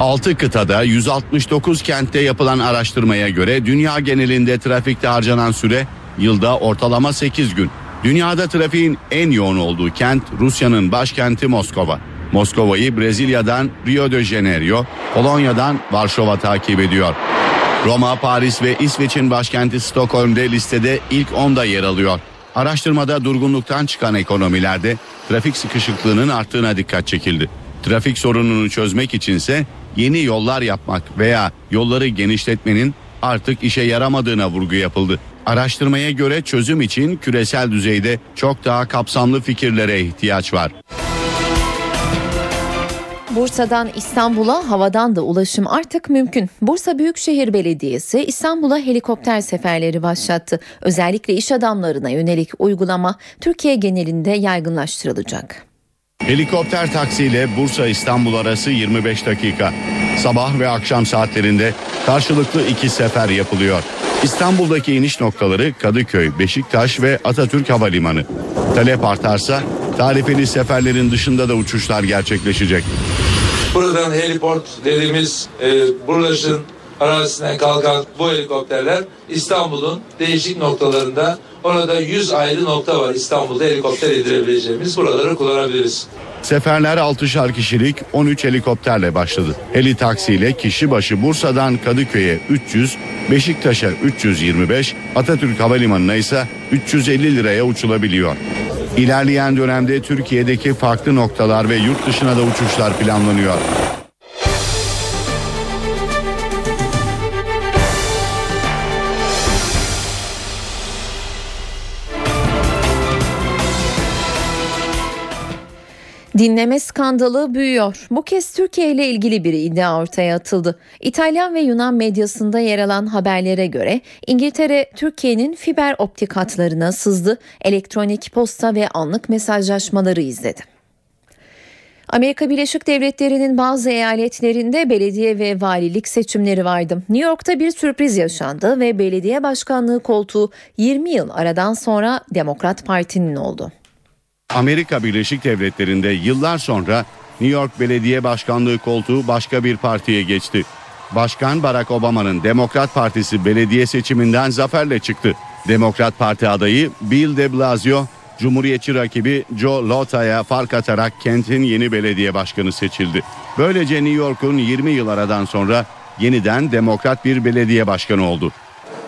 6 kıtada 169 kentte yapılan araştırmaya göre dünya genelinde trafikte harcanan süre yılda ortalama 8 gün. Dünyada trafiğin en yoğun olduğu kent Rusya'nın başkenti Moskova. Moskova'yı Brezilya'dan Rio de Janeiro, Polonya'dan Varşova takip ediyor. Roma, Paris ve İsveç'in başkenti Stockholm'de listede ilk 10'da yer alıyor. Araştırmada durgunluktan çıkan ekonomilerde trafik sıkışıklığının arttığına dikkat çekildi. Trafik sorununu çözmek içinse yeni yollar yapmak veya yolları genişletmenin artık işe yaramadığına vurgu yapıldı. Araştırmaya göre çözüm için küresel düzeyde çok daha kapsamlı fikirlere ihtiyaç var. Bursa'dan İstanbul'a havadan da ulaşım artık mümkün. Bursa Büyükşehir Belediyesi İstanbul'a helikopter seferleri başlattı. Özellikle iş adamlarına yönelik uygulama Türkiye genelinde yaygınlaştırılacak. Helikopter taksiyle Bursa İstanbul arası 25 dakika. Sabah ve akşam saatlerinde karşılıklı iki sefer yapılıyor. İstanbul'daki iniş noktaları Kadıköy, Beşiktaş ve Atatürk Havalimanı. Talep artarsa tarifeli seferlerin dışında da uçuşlar gerçekleşecek. Buradan heliport dediğimiz e, Burlaş'ın arazisinden kalkan bu helikopterler İstanbul'un değişik noktalarında orada 100 ayrı nokta var İstanbul'da helikopter indirebileceğimiz buraları kullanabiliriz. Seferler 6'şar kişilik 13 helikopterle başladı. Heli taksiyle kişi başı Bursa'dan Kadıköy'e 300, Beşiktaş'a 325, Atatürk Havalimanı'na ise 350 liraya uçulabiliyor. İlerleyen dönemde Türkiye'deki farklı noktalar ve yurt dışına da uçuşlar planlanıyor. Dinleme skandalı büyüyor. Bu kez Türkiye ile ilgili bir iddia ortaya atıldı. İtalyan ve Yunan medyasında yer alan haberlere göre İngiltere Türkiye'nin fiber optik hatlarına sızdı, elektronik posta ve anlık mesajlaşmaları izledi. Amerika Birleşik Devletleri'nin bazı eyaletlerinde belediye ve valilik seçimleri vardı. New York'ta bir sürpriz yaşandı ve belediye başkanlığı koltuğu 20 yıl aradan sonra Demokrat Parti'nin oldu. Amerika Birleşik Devletleri'nde yıllar sonra New York Belediye Başkanlığı koltuğu başka bir partiye geçti. Başkan Barack Obama'nın Demokrat Partisi belediye seçiminden zaferle çıktı. Demokrat Parti adayı Bill de Blasio, Cumhuriyetçi rakibi Joe Lota'ya fark atarak kentin yeni belediye başkanı seçildi. Böylece New York'un 20 yıl aradan sonra yeniden demokrat bir belediye başkanı oldu.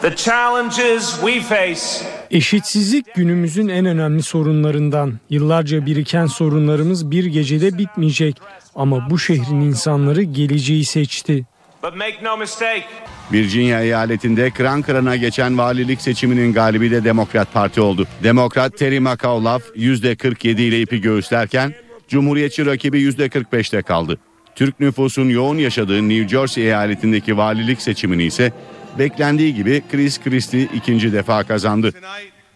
The challenges we face Eşitsizlik günümüzün en önemli sorunlarından. Yıllarca biriken sorunlarımız bir gecede bitmeyecek ama bu şehrin insanları geleceği seçti. But make no mistake, Virginia eyaletinde kıran kırana geçen valilik seçiminin galibi de Demokrat Parti oldu. Demokrat Terry McAuliffe %47 ile ipi göğüslerken Cumhuriyetçi rakibi %45'te kaldı. Türk nüfusun yoğun yaşadığı New Jersey eyaletindeki valilik seçimini ise beklendiği gibi Chris Christie ikinci defa kazandı.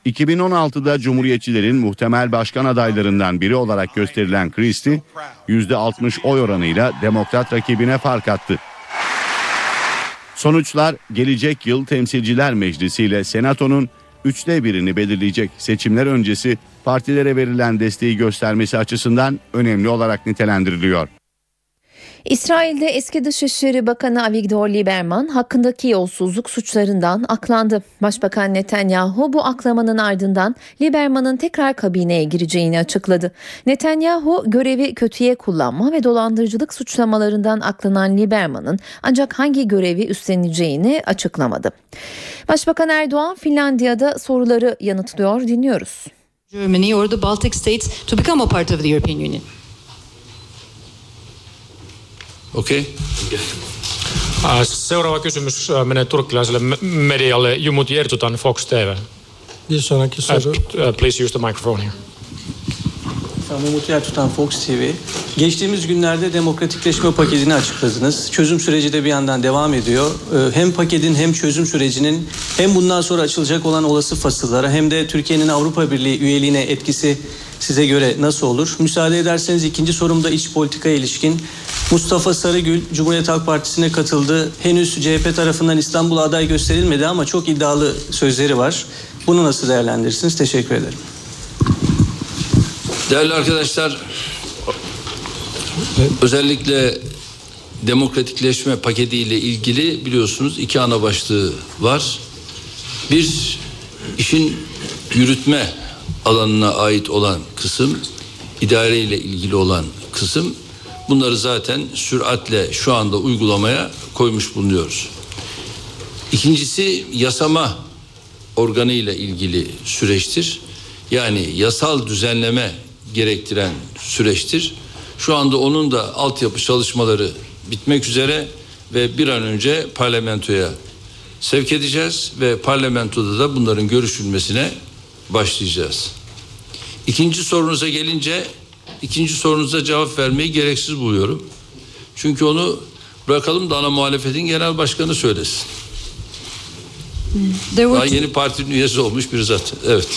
2016'da Cumhuriyetçilerin muhtemel başkan adaylarından biri olarak gösterilen Christie %60 oy oranıyla demokrat rakibine fark attı. Sonuçlar gelecek yıl Temsilciler Meclisi ile Senato'nun üçte birini belirleyecek seçimler öncesi partilere verilen desteği göstermesi açısından önemli olarak nitelendiriliyor. İsrail'de eski Dışişleri Bakanı Avigdor Lieberman hakkındaki yolsuzluk suçlarından aklandı. Başbakan Netanyahu bu aklamanın ardından Lieberman'ın tekrar kabineye gireceğini açıkladı. Netanyahu görevi kötüye kullanma ve dolandırıcılık suçlamalarından aklanan Lieberman'ın ancak hangi görevi üstleneceğini açıklamadı. Başbakan Erdoğan Finlandiya'da soruları yanıtlıyor dinliyoruz. Germany or the Baltic states to become a part of the European Union. Okei. Okay. Seuraava kysymys menee turkkilaiselle medialle Jumut Jertutan Fox TV. Bir sonraki soru. Uh, please use the microphone here. Umut Yertutan Fox TV. Geçtiğimiz günlerde demokratikleşme paketini açıkladınız. Çözüm süreci de bir yandan devam ediyor. Hem paketin hem çözüm sürecinin hem bundan sonra açılacak olan olası fasıllara hem de Türkiye'nin Avrupa Birliği üyeliğine etkisi size göre nasıl olur? Müsaade ederseniz ikinci sorumda iç politika ilişkin. Mustafa Sarıgül Cumhuriyet Halk Partisi'ne katıldı. Henüz CHP tarafından İstanbul'a aday gösterilmedi ama çok iddialı sözleri var. Bunu nasıl değerlendirirsiniz? Teşekkür ederim. Değerli arkadaşlar, özellikle demokratikleşme paketiyle ilgili biliyorsunuz iki ana başlığı var. Bir, işin yürütme alanına ait olan kısım, idare ile ilgili olan kısım. Bunları zaten süratle şu anda uygulamaya koymuş bulunuyoruz. İkincisi yasama organı ile ilgili süreçtir. Yani yasal düzenleme gerektiren süreçtir. Şu anda onun da altyapı çalışmaları bitmek üzere ve bir an önce parlamentoya sevk edeceğiz ve parlamentoda da bunların görüşülmesine başlayacağız. İkinci sorunuza gelince ikinci sorunuza cevap vermeyi gereksiz buluyorum. Çünkü onu bırakalım da ana muhalefetin genel başkanı söylesin. Daha yeni partinin üyesi olmuş bir zat. Evet.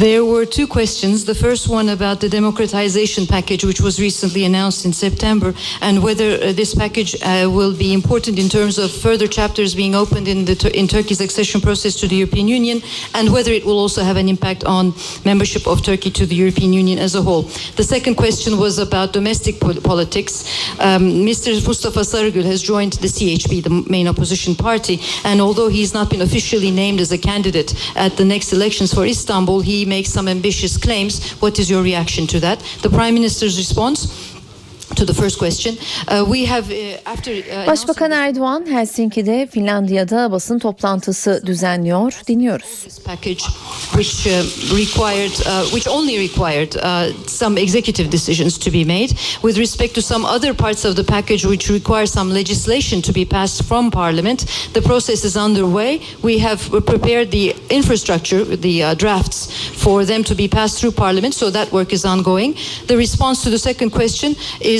There were two questions. The first one about the democratization package, which was recently announced in September, and whether uh, this package uh, will be important in terms of further chapters being opened in, the, in Turkey's accession process to the European Union, and whether it will also have an impact on membership of Turkey to the European Union as a whole. The second question was about domestic po politics. Um, Mr. Mustafa Sarıgül has joined the CHP, the main opposition party, and although he's not been officially named as a candidate at the next elections for Istanbul, he makes some ambitious claims. What is your reaction to that? The Prime Minister's response Başbakan Erdoğan Helsinki'de Finlandiya'da basın toplantısı düzenliyor. Dinliyoruz.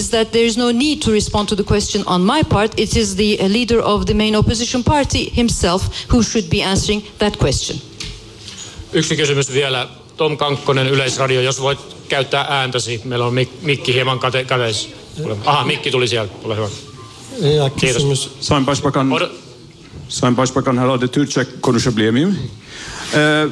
Package which uh, required uh, which only required uh, some executive decisions to be made with respect to some other parts of the package which require some legislation to be passed from parliament the process is underway we have prepared the infrastructure the uh, drafts for them to be passed through parliament so that work is ongoing the response to the second question is that there is no need to respond to the question on my part it is the leader of the main opposition party himself who should be answering that question Yksi kysymys vielä. Tom Kankkonen, Yleisradio, jos voit käyttää ääntäsi. Meillä on mik- mikki hieman kate- kädessä. Aha, mikki tuli sieltä. Ole hyvä. Ja Kiitos. kysymys. Sayın Başbakan, Sayın Başbakan herhalde Türkçe konuşabilir miyim? Ee,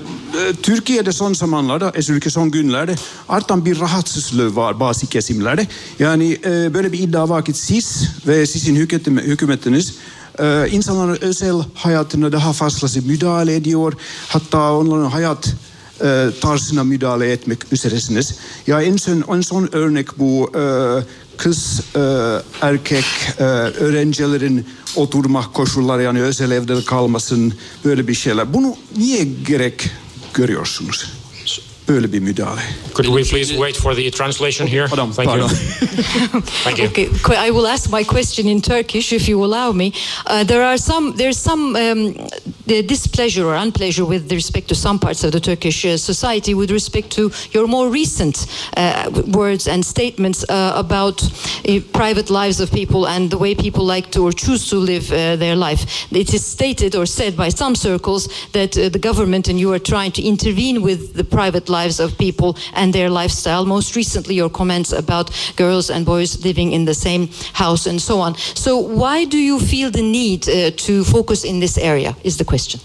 Türkiye'de son zamanlarda, özellikle son günlerde artan bir rahatsızlığı var bazı kesimlerde. Yani e, böyle bir iddia var ki siz ve sizin hükümetiniz, e, insanların özel hayatına daha fazlası müdahale ediyor. Hatta onların hayat e, tarzına müdahale etmek üzeresiniz. Ya en son, en son örnek bu e, kız e, erkek e, öğrencilerin oturma koşulları yani özel evde kalmasın böyle bir şeyler. Bunu niye gerek görüyorsunuz? Böyle bir müdahale. Could we please wait for the translation here? Pardon, Thank you. Thank you. Okay, I will ask my question in Turkish if you allow me. Uh, there are some, there's some um, the displeasure or unpleasure with respect to some parts of the Turkish uh, society with respect to your more recent uh, words and statements uh, about uh, private lives of people and the way people like to or choose to live uh, their life. It is stated or said by some circles that uh, the government and you are trying to intervene with the private lives of people and their lifestyle. Most recently, your comments about girls and boys living in the same house and so on. So, why do you feel the need uh, to focus in this area? Is the question.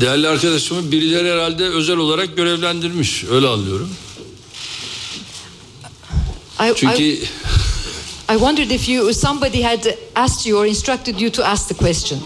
Değerli arkadaşımı birileri herhalde özel olarak görevlendirmiş. Öyle anlıyorum. I, Çünkü I, I wondered if you somebody had asked you or instructed you to ask the question.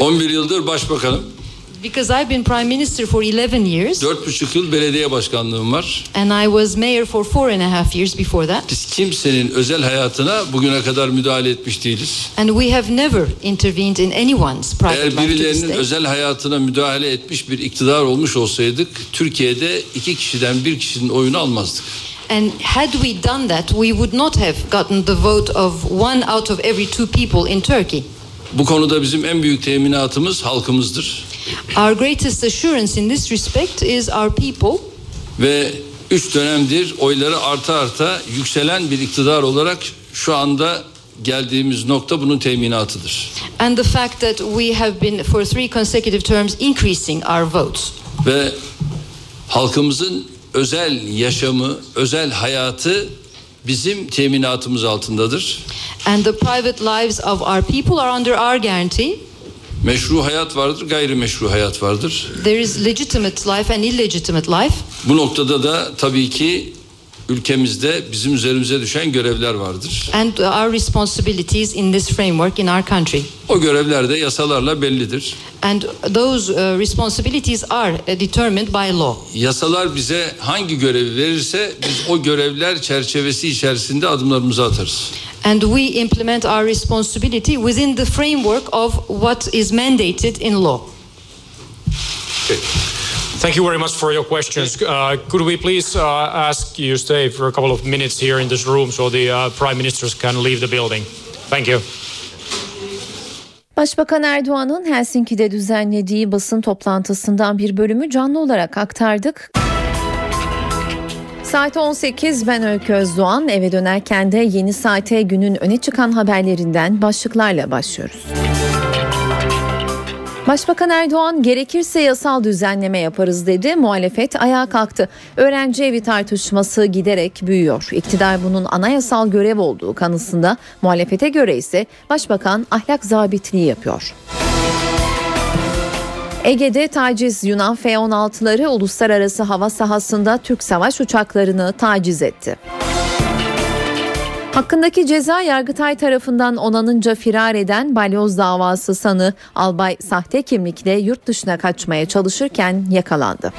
11 yıldır başbakanım. Because I've been prime minister for 11 years 4,5 yıl belediye başkanlığım var. and I was mayor for four and a half years before that. Biz kimsenin özel hayatına bugüne kadar müdahale etmiş değiliz. And we have never intervened in anyone's private Eğer life this birilerinin özel hayatına müdahale etmiş bir iktidar olmuş olsaydık Türkiye'de iki kişiden bir kişinin oyunu almazdık. And had we done that, we would not have gotten the vote of one out of every two people in Turkey. Bu konuda bizim en büyük teminatımız halkımızdır. Our greatest assurance in this respect is our people. Ve üç dönemdir oyları arta arta yükselen bir iktidar olarak şu anda geldiğimiz nokta bunun teminatıdır. And the fact that we have been for three consecutive terms increasing our votes. Ve halkımızın özel yaşamı, özel hayatı bizim teminatımız altındadır. And the private lives of our people are under our guarantee. Meşru hayat vardır, gayrimeşru hayat vardır. There is legitimate life and illegitimate life. Bu noktada da tabii ki ülkemizde bizim üzerimize düşen görevler vardır. And our responsibilities in this framework in our country. O görevler de yasalarla bellidir. And those uh, responsibilities are uh, determined by law. Yasalar bize hangi görevi verirse biz o görevler çerçevesi içerisinde adımlarımızı atarız. And we implement our responsibility within the framework of what is mandated in law. Thank you very much for your questions. Uh, could we please uh, ask you stay for a couple of minutes here in this room so the uh, prime ministers can leave the building? Thank you. Başbakan Erdoğan'ın Helsinki'de düzenlediği basın toplantısından bir bölümü canlı olarak aktardık. Saat 18 ben Öykü Özdoğan eve dönerken de yeni saate günün öne çıkan haberlerinden başlıklarla başlıyoruz. Başbakan Erdoğan gerekirse yasal düzenleme yaparız dedi. Muhalefet ayağa kalktı. Öğrenci evi tartışması giderek büyüyor. İktidar bunun anayasal görev olduğu kanısında muhalefete göre ise başbakan ahlak zabitliği yapıyor. Ege'de taciz Yunan F-16'ları uluslararası hava sahasında Türk savaş uçaklarını taciz etti. Hakkındaki ceza Yargıtay tarafından onanınca firar eden balyoz davası sanı albay sahte kimlikle yurt dışına kaçmaya çalışırken yakalandı.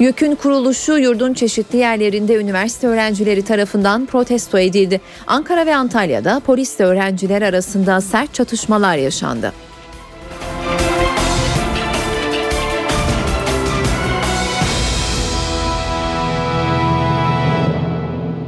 YÖK'ün kuruluşu yurdun çeşitli yerlerinde üniversite öğrencileri tarafından protesto edildi. Ankara ve Antalya'da polisle öğrenciler arasında sert çatışmalar yaşandı.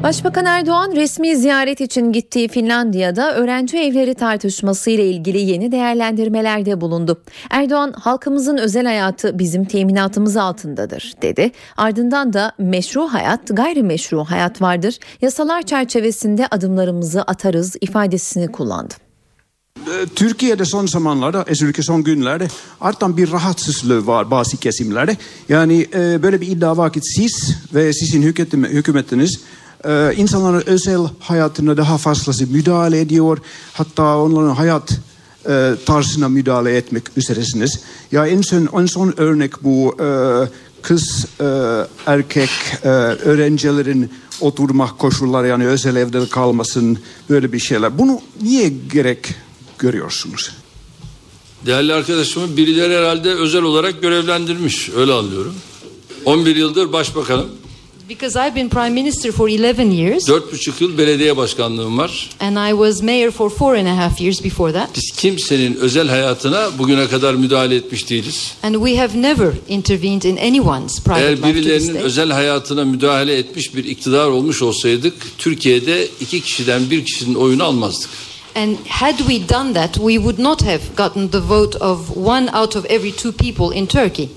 Başbakan Erdoğan resmi ziyaret için gittiği Finlandiya'da öğrenci evleri tartışması ile ilgili yeni değerlendirmelerde bulundu. Erdoğan halkımızın özel hayatı bizim teminatımız altındadır dedi. Ardından da meşru hayat gayrimeşru hayat vardır. Yasalar çerçevesinde adımlarımızı atarız ifadesini kullandı. Türkiye'de son zamanlarda, özellikle son günlerde artan bir rahatsızlığı var bazı kesimlerde. Yani e, böyle bir iddia var ki siz ve sizin hükümet- hükümetiniz e, insanların özel hayatına daha fazlası müdahale ediyor. Hatta onların hayat e, tarzına müdahale etmek üzeresiniz. Ya en son, en son örnek bu e, kız e, erkek e, öğrencilerin oturma koşulları yani özel evde kalmasın böyle bir şeyler. Bunu niye gerek görüyorsunuz? Değerli arkadaşımı birileri herhalde özel olarak görevlendirmiş. Öyle anlıyorum. 11 yıldır başbakanım. Because I've been prime minister for 11 years 4,5 yıl belediye başkanlığım var. and I was mayor for four and a half years before that. Biz kimsenin özel hayatına bugüne kadar müdahale etmiş değiliz. And we have never intervened in anyone's private Eğer life this birilerinin özel hayatına müdahale etmiş bir iktidar olmuş olsaydık Türkiye'de iki kişiden bir kişinin oyunu almazdık. And had we done that, we would not have gotten the vote of one out of every two people in Turkey.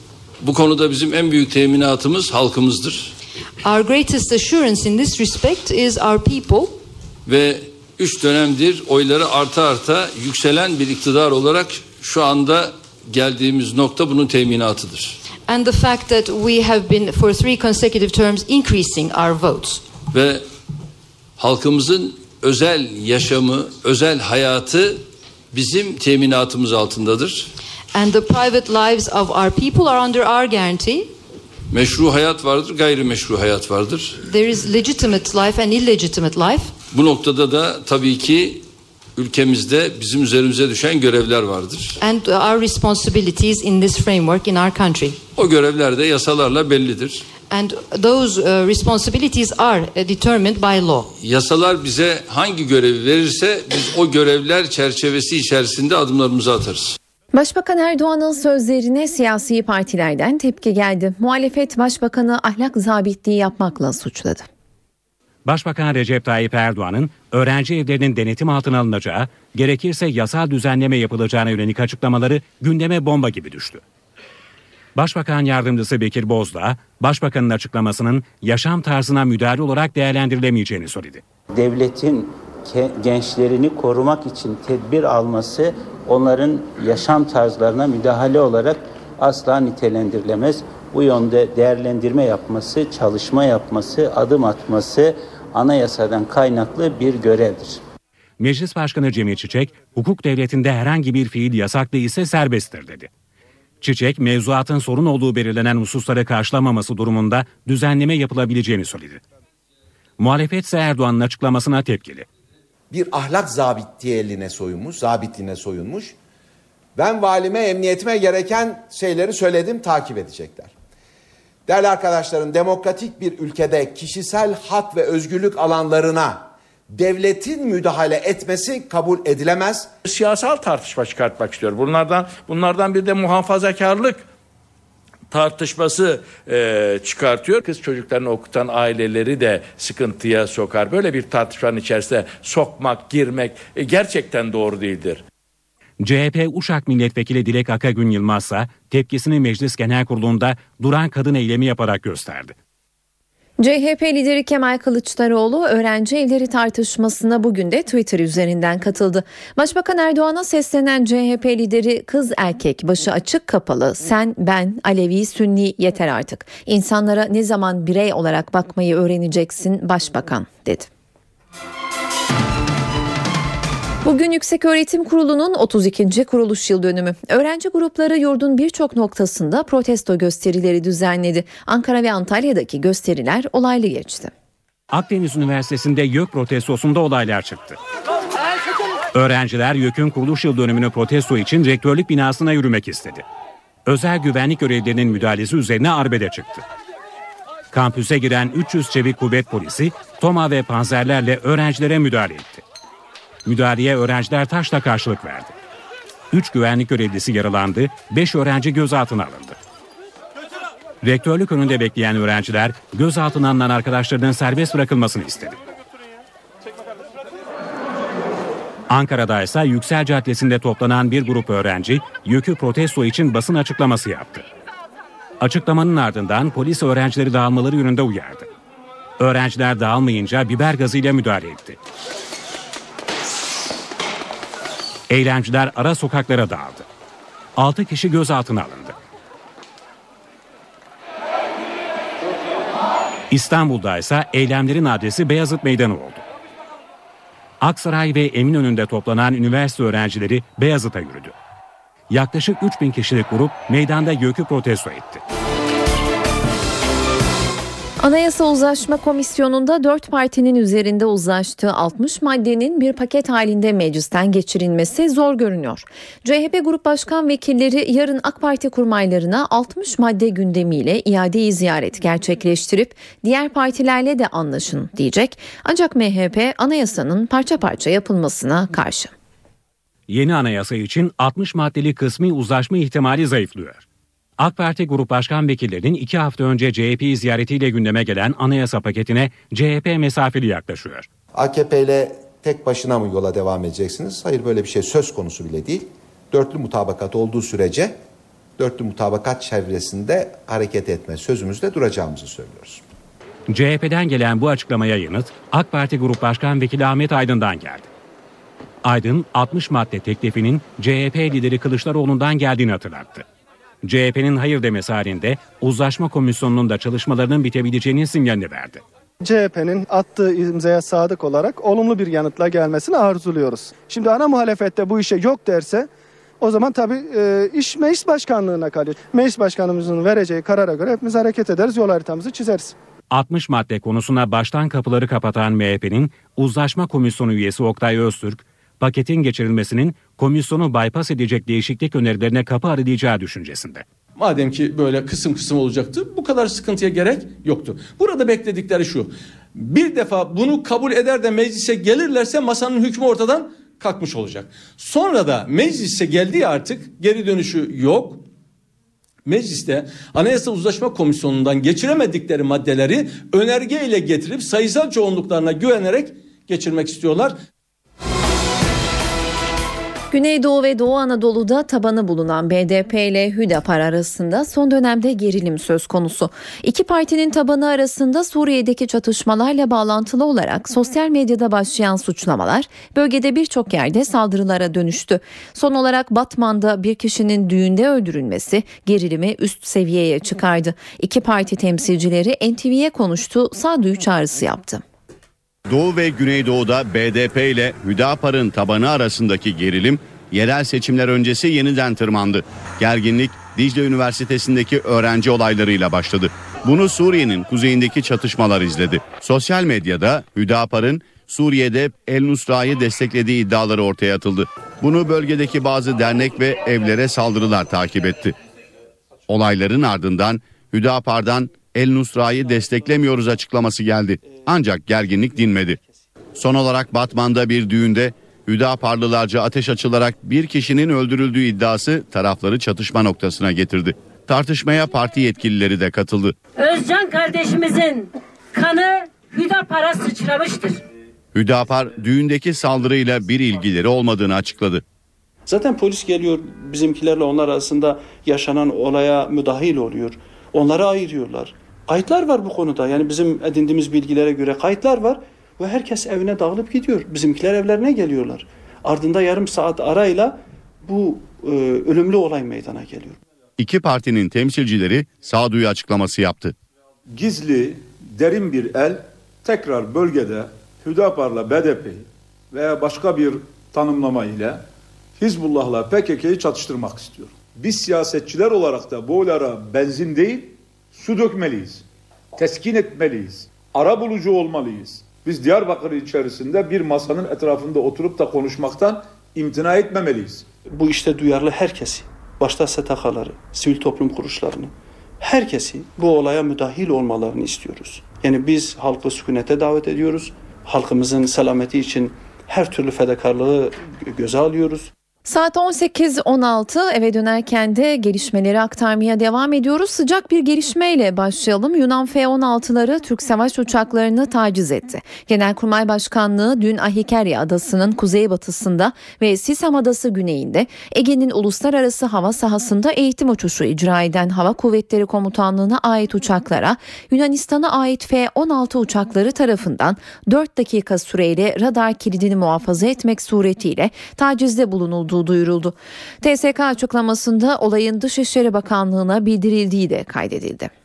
Bu konuda bizim en büyük teminatımız halkımızdır. Our greatest assurance in this respect is our people. Ve üç dönemdir oyları arta arta yükselen bir iktidar olarak şu anda geldiğimiz nokta bunun teminatıdır. and the fact that we have been for three consecutive terms increasing our votes. Ve halkımızın özel yaşamı, özel hayatı bizim teminatımız altındadır. And the private lives of our people are under our guarantee. Meşru hayat vardır, gayrimeşru hayat vardır. There is legitimate life and illegitimate life. Bu noktada da tabii ki ülkemizde bizim üzerimize düşen görevler vardır. And our responsibilities in this framework in our country. O görevler de yasalarla bellidir. And those uh, responsibilities are uh, determined by law. Yasalar bize hangi görevi verirse biz o görevler çerçevesi içerisinde adımlarımızı atarız. Başbakan Erdoğan'ın sözlerine siyasi partilerden tepki geldi. Muhalefet başbakanı ahlak zabitliği yapmakla suçladı. Başbakan Recep Tayyip Erdoğan'ın öğrenci evlerinin denetim altına alınacağı, gerekirse yasal düzenleme yapılacağına yönelik açıklamaları gündeme bomba gibi düştü. Başbakan Yardımcısı Bekir Bozdağ, Başbakanın açıklamasının yaşam tarzına müdahale olarak değerlendirilemeyeceğini söyledi. Devletin gençlerini korumak için tedbir alması onların yaşam tarzlarına müdahale olarak asla nitelendirilemez. Bu yönde değerlendirme yapması, çalışma yapması, adım atması anayasadan kaynaklı bir görevdir. Meclis Başkanı Cemil Çiçek, hukuk devletinde herhangi bir fiil yasak değilse serbesttir dedi. Çiçek, mevzuatın sorun olduğu belirlenen hususları karşılamaması durumunda düzenleme yapılabileceğini söyledi. Muhalefet ise Erdoğan'ın açıklamasına tepkili. Bir ahlak zabitliğine soyunmuş, zabitliğine soyunmuş. Ben valime, emniyetime gereken şeyleri söyledim, takip edecekler. Değerli arkadaşlarım, demokratik bir ülkede kişisel hak ve özgürlük alanlarına devletin müdahale etmesi kabul edilemez. Siyasal tartışma çıkartmak istiyor. Bunlardan bunlardan bir de muhafazakarlık tartışması e, çıkartıyor. Kız çocuklarını okutan aileleri de sıkıntıya sokar. Böyle bir tartışmanın içerisine sokmak, girmek e, gerçekten doğru değildir. CHP Uşak Milletvekili Dilek Akagün Yılmaz ise tepkisini Meclis Genel Kurulu'nda duran kadın eylemi yaparak gösterdi. CHP lideri Kemal Kılıçdaroğlu öğrenci evleri tartışmasına bugün de Twitter üzerinden katıldı. Başbakan Erdoğan'a seslenen CHP lideri kız erkek başı açık kapalı sen ben Alevi Sünni yeter artık. İnsanlara ne zaman birey olarak bakmayı öğreneceksin başbakan dedi. Bugün Yüksek Öğretim Kurulu'nun 32. kuruluş yıl dönümü. Öğrenci grupları yurdun birçok noktasında protesto gösterileri düzenledi. Ankara ve Antalya'daki gösteriler olaylı geçti. Akdeniz Üniversitesi'nde YÖK protestosunda olaylar çıktı. Öğrenciler YÖK'ün kuruluş yıl dönümünü protesto için rektörlük binasına yürümek istedi. Özel güvenlik görevlilerinin müdahalesi üzerine arbede çıktı. Kampüse giren 300 çevik kuvvet polisi Toma ve panzerlerle öğrencilere müdahale etti. Müdahaleye öğrenciler taşla karşılık verdi. 3 güvenlik görevlisi yaralandı, 5 öğrenci gözaltına alındı. Rektörlük önünde bekleyen öğrenciler gözaltına alınan arkadaşlarının serbest bırakılmasını istedi. Ankara'da ise Yüksel Caddesi'nde toplanan bir grup öğrenci YÖK'ü protesto için basın açıklaması yaptı. Açıklamanın ardından polis öğrencileri dağılmaları yönünde uyardı. Öğrenciler dağılmayınca biber gazıyla müdahale etti. Eylemciler ara sokaklara dağıldı. 6 kişi gözaltına alındı. İstanbul'da ise eylemlerin adresi Beyazıt Meydanı oldu. Aksaray ve Eminönü'nde toplanan üniversite öğrencileri Beyazıt'a yürüdü. Yaklaşık 3000 kişilik grup meydanda YÖK'ü protesto etti. Anayasa Uzlaşma Komisyonu'nda 4 partinin üzerinde uzlaştığı 60 maddenin bir paket halinde meclisten geçirilmesi zor görünüyor. CHP Grup Başkan Vekilleri yarın AK Parti kurmaylarına 60 madde gündemiyle iadeyi ziyaret gerçekleştirip diğer partilerle de anlaşın diyecek. Ancak MHP anayasanın parça parça yapılmasına karşı. Yeni anayasa için 60 maddeli kısmi uzlaşma ihtimali zayıflıyor. AK Parti Grup Başkan Vekillerinin iki hafta önce CHP'yi ziyaretiyle gündeme gelen anayasa paketine CHP mesafeli yaklaşıyor. AKP ile tek başına mı yola devam edeceksiniz? Hayır böyle bir şey söz konusu bile değil. Dörtlü mutabakat olduğu sürece dörtlü mutabakat çevresinde hareket etme sözümüzde duracağımızı söylüyoruz. CHP'den gelen bu açıklamaya yanıt AK Parti Grup Başkan Vekili Ahmet Aydın'dan geldi. Aydın 60 madde teklifinin CHP lideri Kılıçdaroğlu'ndan geldiğini hatırlattı. CHP'nin hayır demesi halinde uzlaşma komisyonunun da çalışmalarının bitebileceğinin sinyalini verdi. CHP'nin attığı imzaya sadık olarak olumlu bir yanıtla gelmesini arzuluyoruz. Şimdi ana muhalefette bu işe yok derse o zaman tabii e, iş meclis başkanlığına kalıyor. Meclis başkanımızın vereceği karara göre hepimiz hareket ederiz, yol haritamızı çizeriz. 60 madde konusuna baştan kapıları kapatan MHP'nin uzlaşma komisyonu üyesi Oktay Öztürk, paketin geçirilmesinin komisyonu bypass edecek değişiklik önerilerine kapı aralayacağı düşüncesinde. Madem ki böyle kısım kısım olacaktı bu kadar sıkıntıya gerek yoktu. Burada bekledikleri şu. Bir defa bunu kabul eder de meclise gelirlerse masanın hükmü ortadan kalkmış olacak. Sonra da meclise geldiği artık geri dönüşü yok. Mecliste Anayasa Uzlaşma Komisyonu'ndan geçiremedikleri maddeleri önerge ile getirip sayısal çoğunluklarına güvenerek geçirmek istiyorlar. Güneydoğu ve Doğu Anadolu'da tabanı bulunan BDP ile Hüdapar arasında son dönemde gerilim söz konusu. İki partinin tabanı arasında Suriye'deki çatışmalarla bağlantılı olarak sosyal medyada başlayan suçlamalar bölgede birçok yerde saldırılara dönüştü. Son olarak Batman'da bir kişinin düğünde öldürülmesi gerilimi üst seviyeye çıkardı. İki parti temsilcileri NTV'ye konuştu, sağduyu çağrısı yaptı. Doğu ve Güneydoğu'da BDP ile Hüdapar'ın tabanı arasındaki gerilim yerel seçimler öncesi yeniden tırmandı. Gerginlik Dicle Üniversitesi'ndeki öğrenci olaylarıyla başladı. Bunu Suriye'nin kuzeyindeki çatışmalar izledi. Sosyal medyada Hüdapar'ın Suriye'de El Nusra'yı desteklediği iddiaları ortaya atıldı. Bunu bölgedeki bazı dernek ve evlere saldırılar takip etti. Olayların ardından Hüdapar'dan El Nusra'yı desteklemiyoruz açıklaması geldi. Ancak gerginlik dinmedi. Son olarak Batman'da bir düğünde Hüdaparlılarca ateş açılarak bir kişinin öldürüldüğü iddiası tarafları çatışma noktasına getirdi. Tartışmaya parti yetkilileri de katıldı. Özcan kardeşimizin kanı Hüdapar'a sıçramıştır. Hüdapar düğündeki saldırıyla bir ilgileri olmadığını açıkladı. Zaten polis geliyor bizimkilerle onlar arasında yaşanan olaya müdahil oluyor. Onları ayırıyorlar. Kayıtlar var bu konuda. Yani bizim edindiğimiz bilgilere göre kayıtlar var ve herkes evine dağılıp gidiyor. Bizimkiler evlerine geliyorlar. Ardında yarım saat arayla bu e, ölümlü olay meydana geliyor. İki partinin temsilcileri sağduyu açıklaması yaptı. Gizli, derin bir el tekrar bölgede Hüdapar'la BDP veya başka bir tanımlama ile Hizbullah'la PKK'yı çatıştırmak istiyor. Biz siyasetçiler olarak da bu olaylara benzin değil, su dökmeliyiz. Teskin etmeliyiz. Ara bulucu olmalıyız. Biz Diyarbakır içerisinde bir masanın etrafında oturup da konuşmaktan imtina etmemeliyiz. Bu işte duyarlı herkesi, başta STK'ları, sivil toplum kuruluşlarını, herkesi bu olaya müdahil olmalarını istiyoruz. Yani biz halkı sükunete davet ediyoruz. Halkımızın selameti için her türlü fedakarlığı göze alıyoruz. Saat 18.16 eve dönerken de gelişmeleri aktarmaya devam ediyoruz. Sıcak bir gelişmeyle başlayalım. Yunan F-16'ları Türk savaş uçaklarını taciz etti. Genelkurmay Başkanlığı dün Ahikerya adasının kuzeybatısında ve Sisam adası güneyinde Ege'nin uluslararası hava sahasında eğitim uçuşu icra eden Hava Kuvvetleri Komutanlığı'na ait uçaklara Yunanistan'a ait F-16 uçakları tarafından 4 dakika süreyle radar kilidini muhafaza etmek suretiyle tacizde bulunuldu olduğu duyuruldu. TSK açıklamasında olayın Dışişleri Bakanlığı'na bildirildiği de kaydedildi.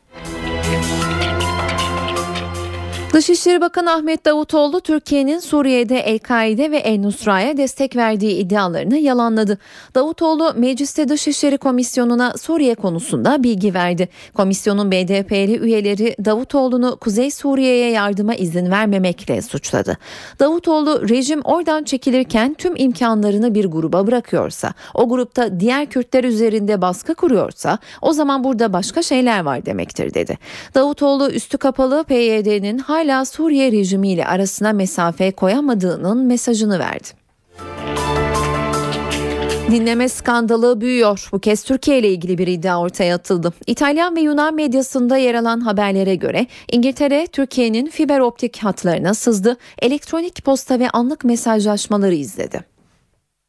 Dışişleri Bakanı Ahmet Davutoğlu Türkiye'nin Suriye'de El-Kaide ve El-Nusra'ya destek verdiği iddialarını yalanladı. Davutoğlu Mecliste Dışişleri Komisyonu'na Suriye konusunda bilgi verdi. Komisyonun BDP'li üyeleri Davutoğlu'nu Kuzey Suriye'ye yardıma izin vermemekle suçladı. Davutoğlu rejim oradan çekilirken tüm imkanlarını bir gruba bırakıyorsa, o grupta diğer Kürtler üzerinde baskı kuruyorsa o zaman burada başka şeyler var demektir dedi. Davutoğlu üstü kapalı PYD'nin hala hala Suriye rejimiyle arasına mesafe koyamadığının mesajını verdi. Dinleme skandalı büyüyor. Bu kez Türkiye ile ilgili bir iddia ortaya atıldı. İtalyan ve Yunan medyasında yer alan haberlere göre İngiltere Türkiye'nin fiber optik hatlarına sızdı, elektronik posta ve anlık mesajlaşmaları izledi.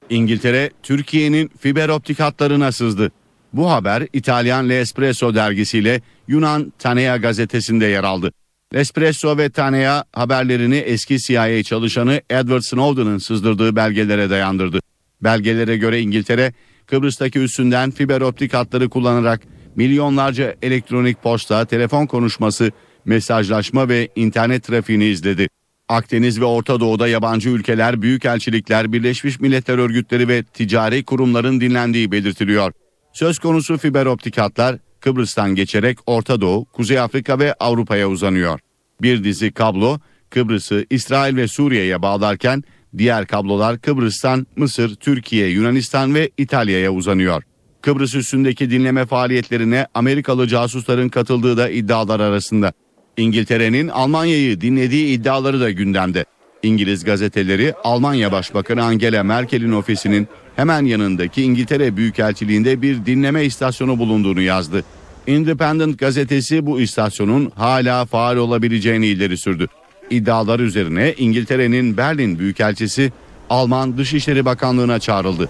İngiltere Türkiye'nin fiber optik hatlarına sızdı. Bu haber İtalyan L'Espresso dergisiyle Yunan Tanea gazetesinde yer aldı. Espresso ve Tanea haberlerini eski CIA çalışanı Edward Snowden'ın sızdırdığı belgelere dayandırdı. Belgelere göre İngiltere Kıbrıs'taki üssünden fiber optik hatları kullanarak milyonlarca elektronik posta, telefon konuşması, mesajlaşma ve internet trafiğini izledi. Akdeniz ve Orta Doğu'da yabancı ülkeler, büyükelçilikler, Birleşmiş Milletler Örgütleri ve ticari kurumların dinlendiği belirtiliyor. Söz konusu fiber optik hatlar Kıbrıs'tan geçerek Orta Doğu, Kuzey Afrika ve Avrupa'ya uzanıyor. Bir dizi kablo Kıbrıs'ı İsrail ve Suriye'ye bağlarken diğer kablolar Kıbrıs'tan Mısır, Türkiye, Yunanistan ve İtalya'ya uzanıyor. Kıbrıs üstündeki dinleme faaliyetlerine Amerikalı casusların katıldığı da iddialar arasında. İngiltere'nin Almanya'yı dinlediği iddiaları da gündemde. İngiliz gazeteleri Almanya Başbakanı Angela Merkel'in ofisinin hemen yanındaki İngiltere Büyükelçiliğinde bir dinleme istasyonu bulunduğunu yazdı. Independent gazetesi bu istasyonun hala faal olabileceğini ileri sürdü. İddialar üzerine İngiltere'nin Berlin Büyükelçisi Alman Dışişleri Bakanlığı'na çağrıldı.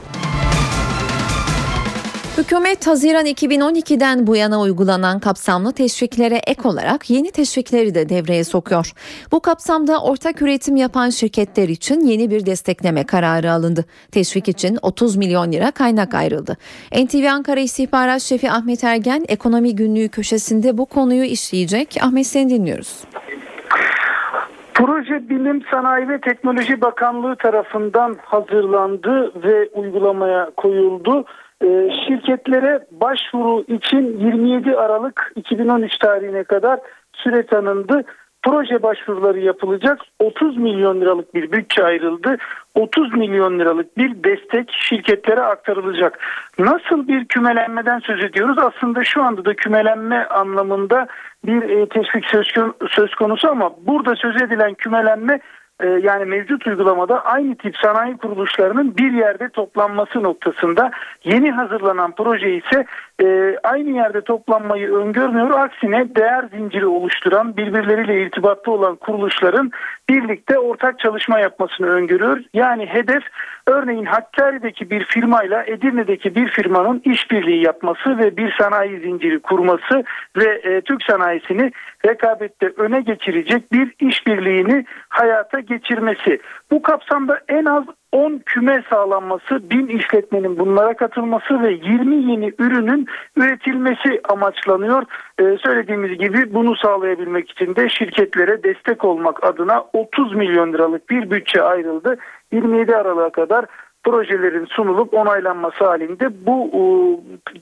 Hükümet Haziran 2012'den bu yana uygulanan kapsamlı teşviklere ek olarak yeni teşvikleri de devreye sokuyor. Bu kapsamda ortak üretim yapan şirketler için yeni bir destekleme kararı alındı. Teşvik için 30 milyon lira kaynak ayrıldı. NTV Ankara İstihbarat Şefi Ahmet Ergen ekonomi günlüğü köşesinde bu konuyu işleyecek. Ahmet seni dinliyoruz. Proje Bilim Sanayi ve Teknoloji Bakanlığı tarafından hazırlandı ve uygulamaya koyuldu. Ee, şirketlere başvuru için 27 Aralık 2013 tarihine kadar süre tanındı. Proje başvuruları yapılacak. 30 milyon liralık bir bütçe ayrıldı. 30 milyon liralık bir destek şirketlere aktarılacak. Nasıl bir kümelenmeden söz ediyoruz? Aslında şu anda da kümelenme anlamında bir e, teşvik söz, konusu ama burada söz edilen kümelenme yani mevcut uygulamada aynı tip sanayi kuruluşlarının bir yerde toplanması noktasında yeni hazırlanan proje ise e, aynı yerde toplanmayı öngörmüyor. Aksine değer zinciri oluşturan birbirleriyle irtibatlı olan kuruluşların birlikte ortak çalışma yapmasını öngörüyor. Yani hedef örneğin Hakkari'deki bir firmayla Edirne'deki bir firmanın işbirliği yapması ve bir sanayi zinciri kurması ve e, Türk sanayisini rekabette öne geçirecek bir işbirliğini hayata geçirmesi. Bu kapsamda en az 10 küme sağlanması, 1000 işletmenin bunlara katılması ve 20 yeni ürünün üretilmesi amaçlanıyor. Ee, söylediğimiz gibi bunu sağlayabilmek için de şirketlere destek olmak adına 30 milyon liralık bir bütçe ayrıldı. 27 Aralık'a kadar projelerin sunulup onaylanması halinde bu e,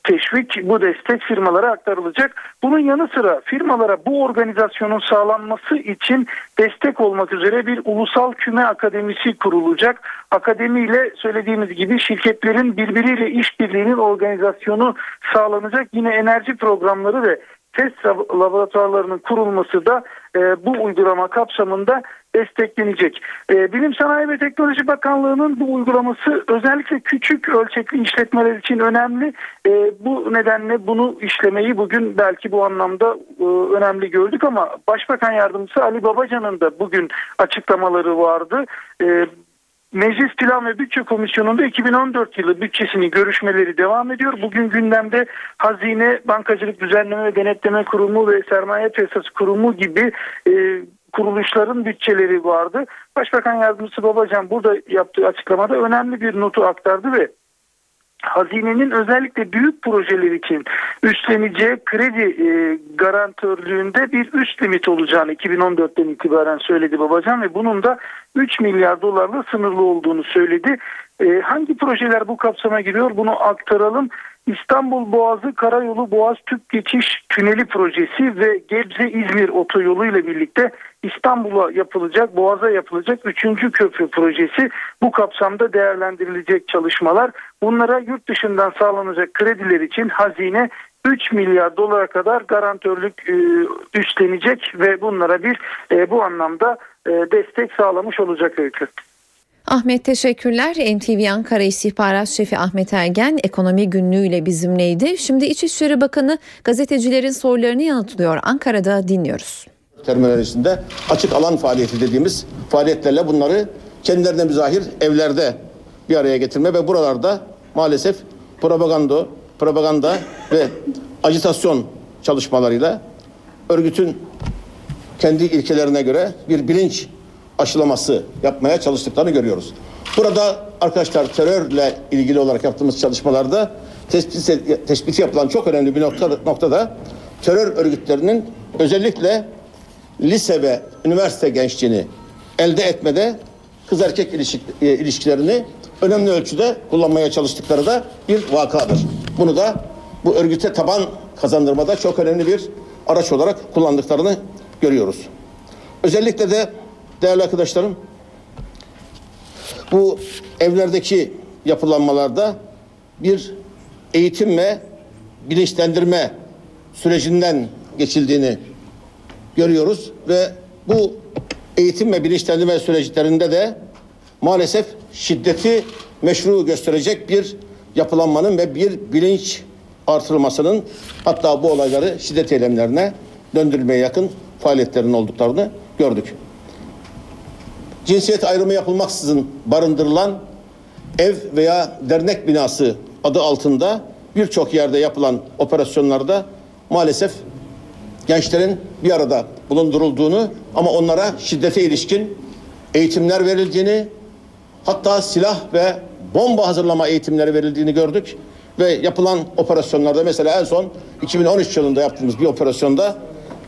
teşvik, bu destek firmalara aktarılacak. Bunun yanı sıra firmalara bu organizasyonun sağlanması için destek olmak üzere bir ulusal küme akademisi kurulacak. Akademiyle söylediğimiz gibi şirketlerin birbiriyle işbirliğinin organizasyonu sağlanacak. Yine enerji programları ve test laboratuvarlarının kurulması da e, bu uygulama kapsamında desteklenecek. E, Bilim Sanayi ve Teknoloji Bakanlığı'nın bu uygulaması özellikle küçük ölçekli işletmeler için önemli. E, bu nedenle bunu işlemeyi bugün belki bu anlamda e, önemli gördük ama Başbakan Yardımcısı Ali Babacan'ın da bugün açıklamaları vardı. E, Meclis Plan ve Bütçe Komisyonu'nda 2014 yılı bütçesinin görüşmeleri devam ediyor. Bugün gündemde Hazine, Bankacılık Düzenleme ve Denetleme Kurumu ve Sermaye Piyasası Kurumu gibi e, kuruluşların bütçeleri vardı. Başbakan Yardımcısı Babacan burada yaptığı açıklamada önemli bir notu aktardı ve hazinenin özellikle büyük projeler için üstleneceği kredi e, garantörlüğünde bir üst limit olacağını 2014'ten itibaren söyledi Babacan ve bunun da 3 milyar dolarla sınırlı olduğunu söyledi. E, hangi projeler bu kapsama giriyor bunu aktaralım. İstanbul Boğazı Karayolu Boğaz Tüp Geçiş Tüneli projesi ve Gebze İzmir otoyolu ile birlikte İstanbul'a yapılacak, Boğaz'a yapılacak 3. köprü projesi bu kapsamda değerlendirilecek çalışmalar. Bunlara yurt dışından sağlanacak krediler için hazine 3 milyar dolara kadar garantörlük e, üstlenecek ve bunlara bir e, bu anlamda e, destek sağlamış olacak öykü. Ahmet teşekkürler. NTV Ankara İstihbarat Şefi Ahmet Ergen ekonomi günlüğüyle bizimleydi. Şimdi İçişleri Bakanı gazetecilerin sorularını yanıtlıyor. Ankara'da dinliyoruz. Terminolojisinde açık alan faaliyeti dediğimiz faaliyetlerle bunları kendilerine müzahir evlerde bir araya getirme ve buralarda maalesef propaganda, propaganda ve ajitasyon çalışmalarıyla örgütün kendi ilkelerine göre bir bilinç aşılaması yapmaya çalıştıklarını görüyoruz. Burada arkadaşlar terörle ilgili olarak yaptığımız çalışmalarda tespit, tespiti yapılan çok önemli bir nokta, noktada terör örgütlerinin özellikle lise ve üniversite gençliğini elde etmede kız erkek e, ilişkilerini önemli ölçüde kullanmaya çalıştıkları da bir vakadır. Bunu da bu örgüte taban kazandırmada çok önemli bir araç olarak kullandıklarını görüyoruz. Özellikle de değerli arkadaşlarım bu evlerdeki yapılanmalarda bir eğitim ve bilinçlendirme sürecinden geçildiğini görüyoruz ve bu eğitim ve bilinçlendirme süreçlerinde de maalesef şiddeti meşru gösterecek bir yapılanmanın ve bir bilinç artırılmasının hatta bu olayları şiddet eylemlerine döndürmeye yakın faaliyetlerin olduklarını gördük. Cinsiyet ayrımı yapılmaksızın barındırılan ev veya dernek binası adı altında birçok yerde yapılan operasyonlarda maalesef gençlerin bir arada bulundurulduğunu ama onlara şiddete ilişkin eğitimler verildiğini hatta silah ve bomba hazırlama eğitimleri verildiğini gördük ve yapılan operasyonlarda mesela en son 2013 yılında yaptığımız bir operasyonda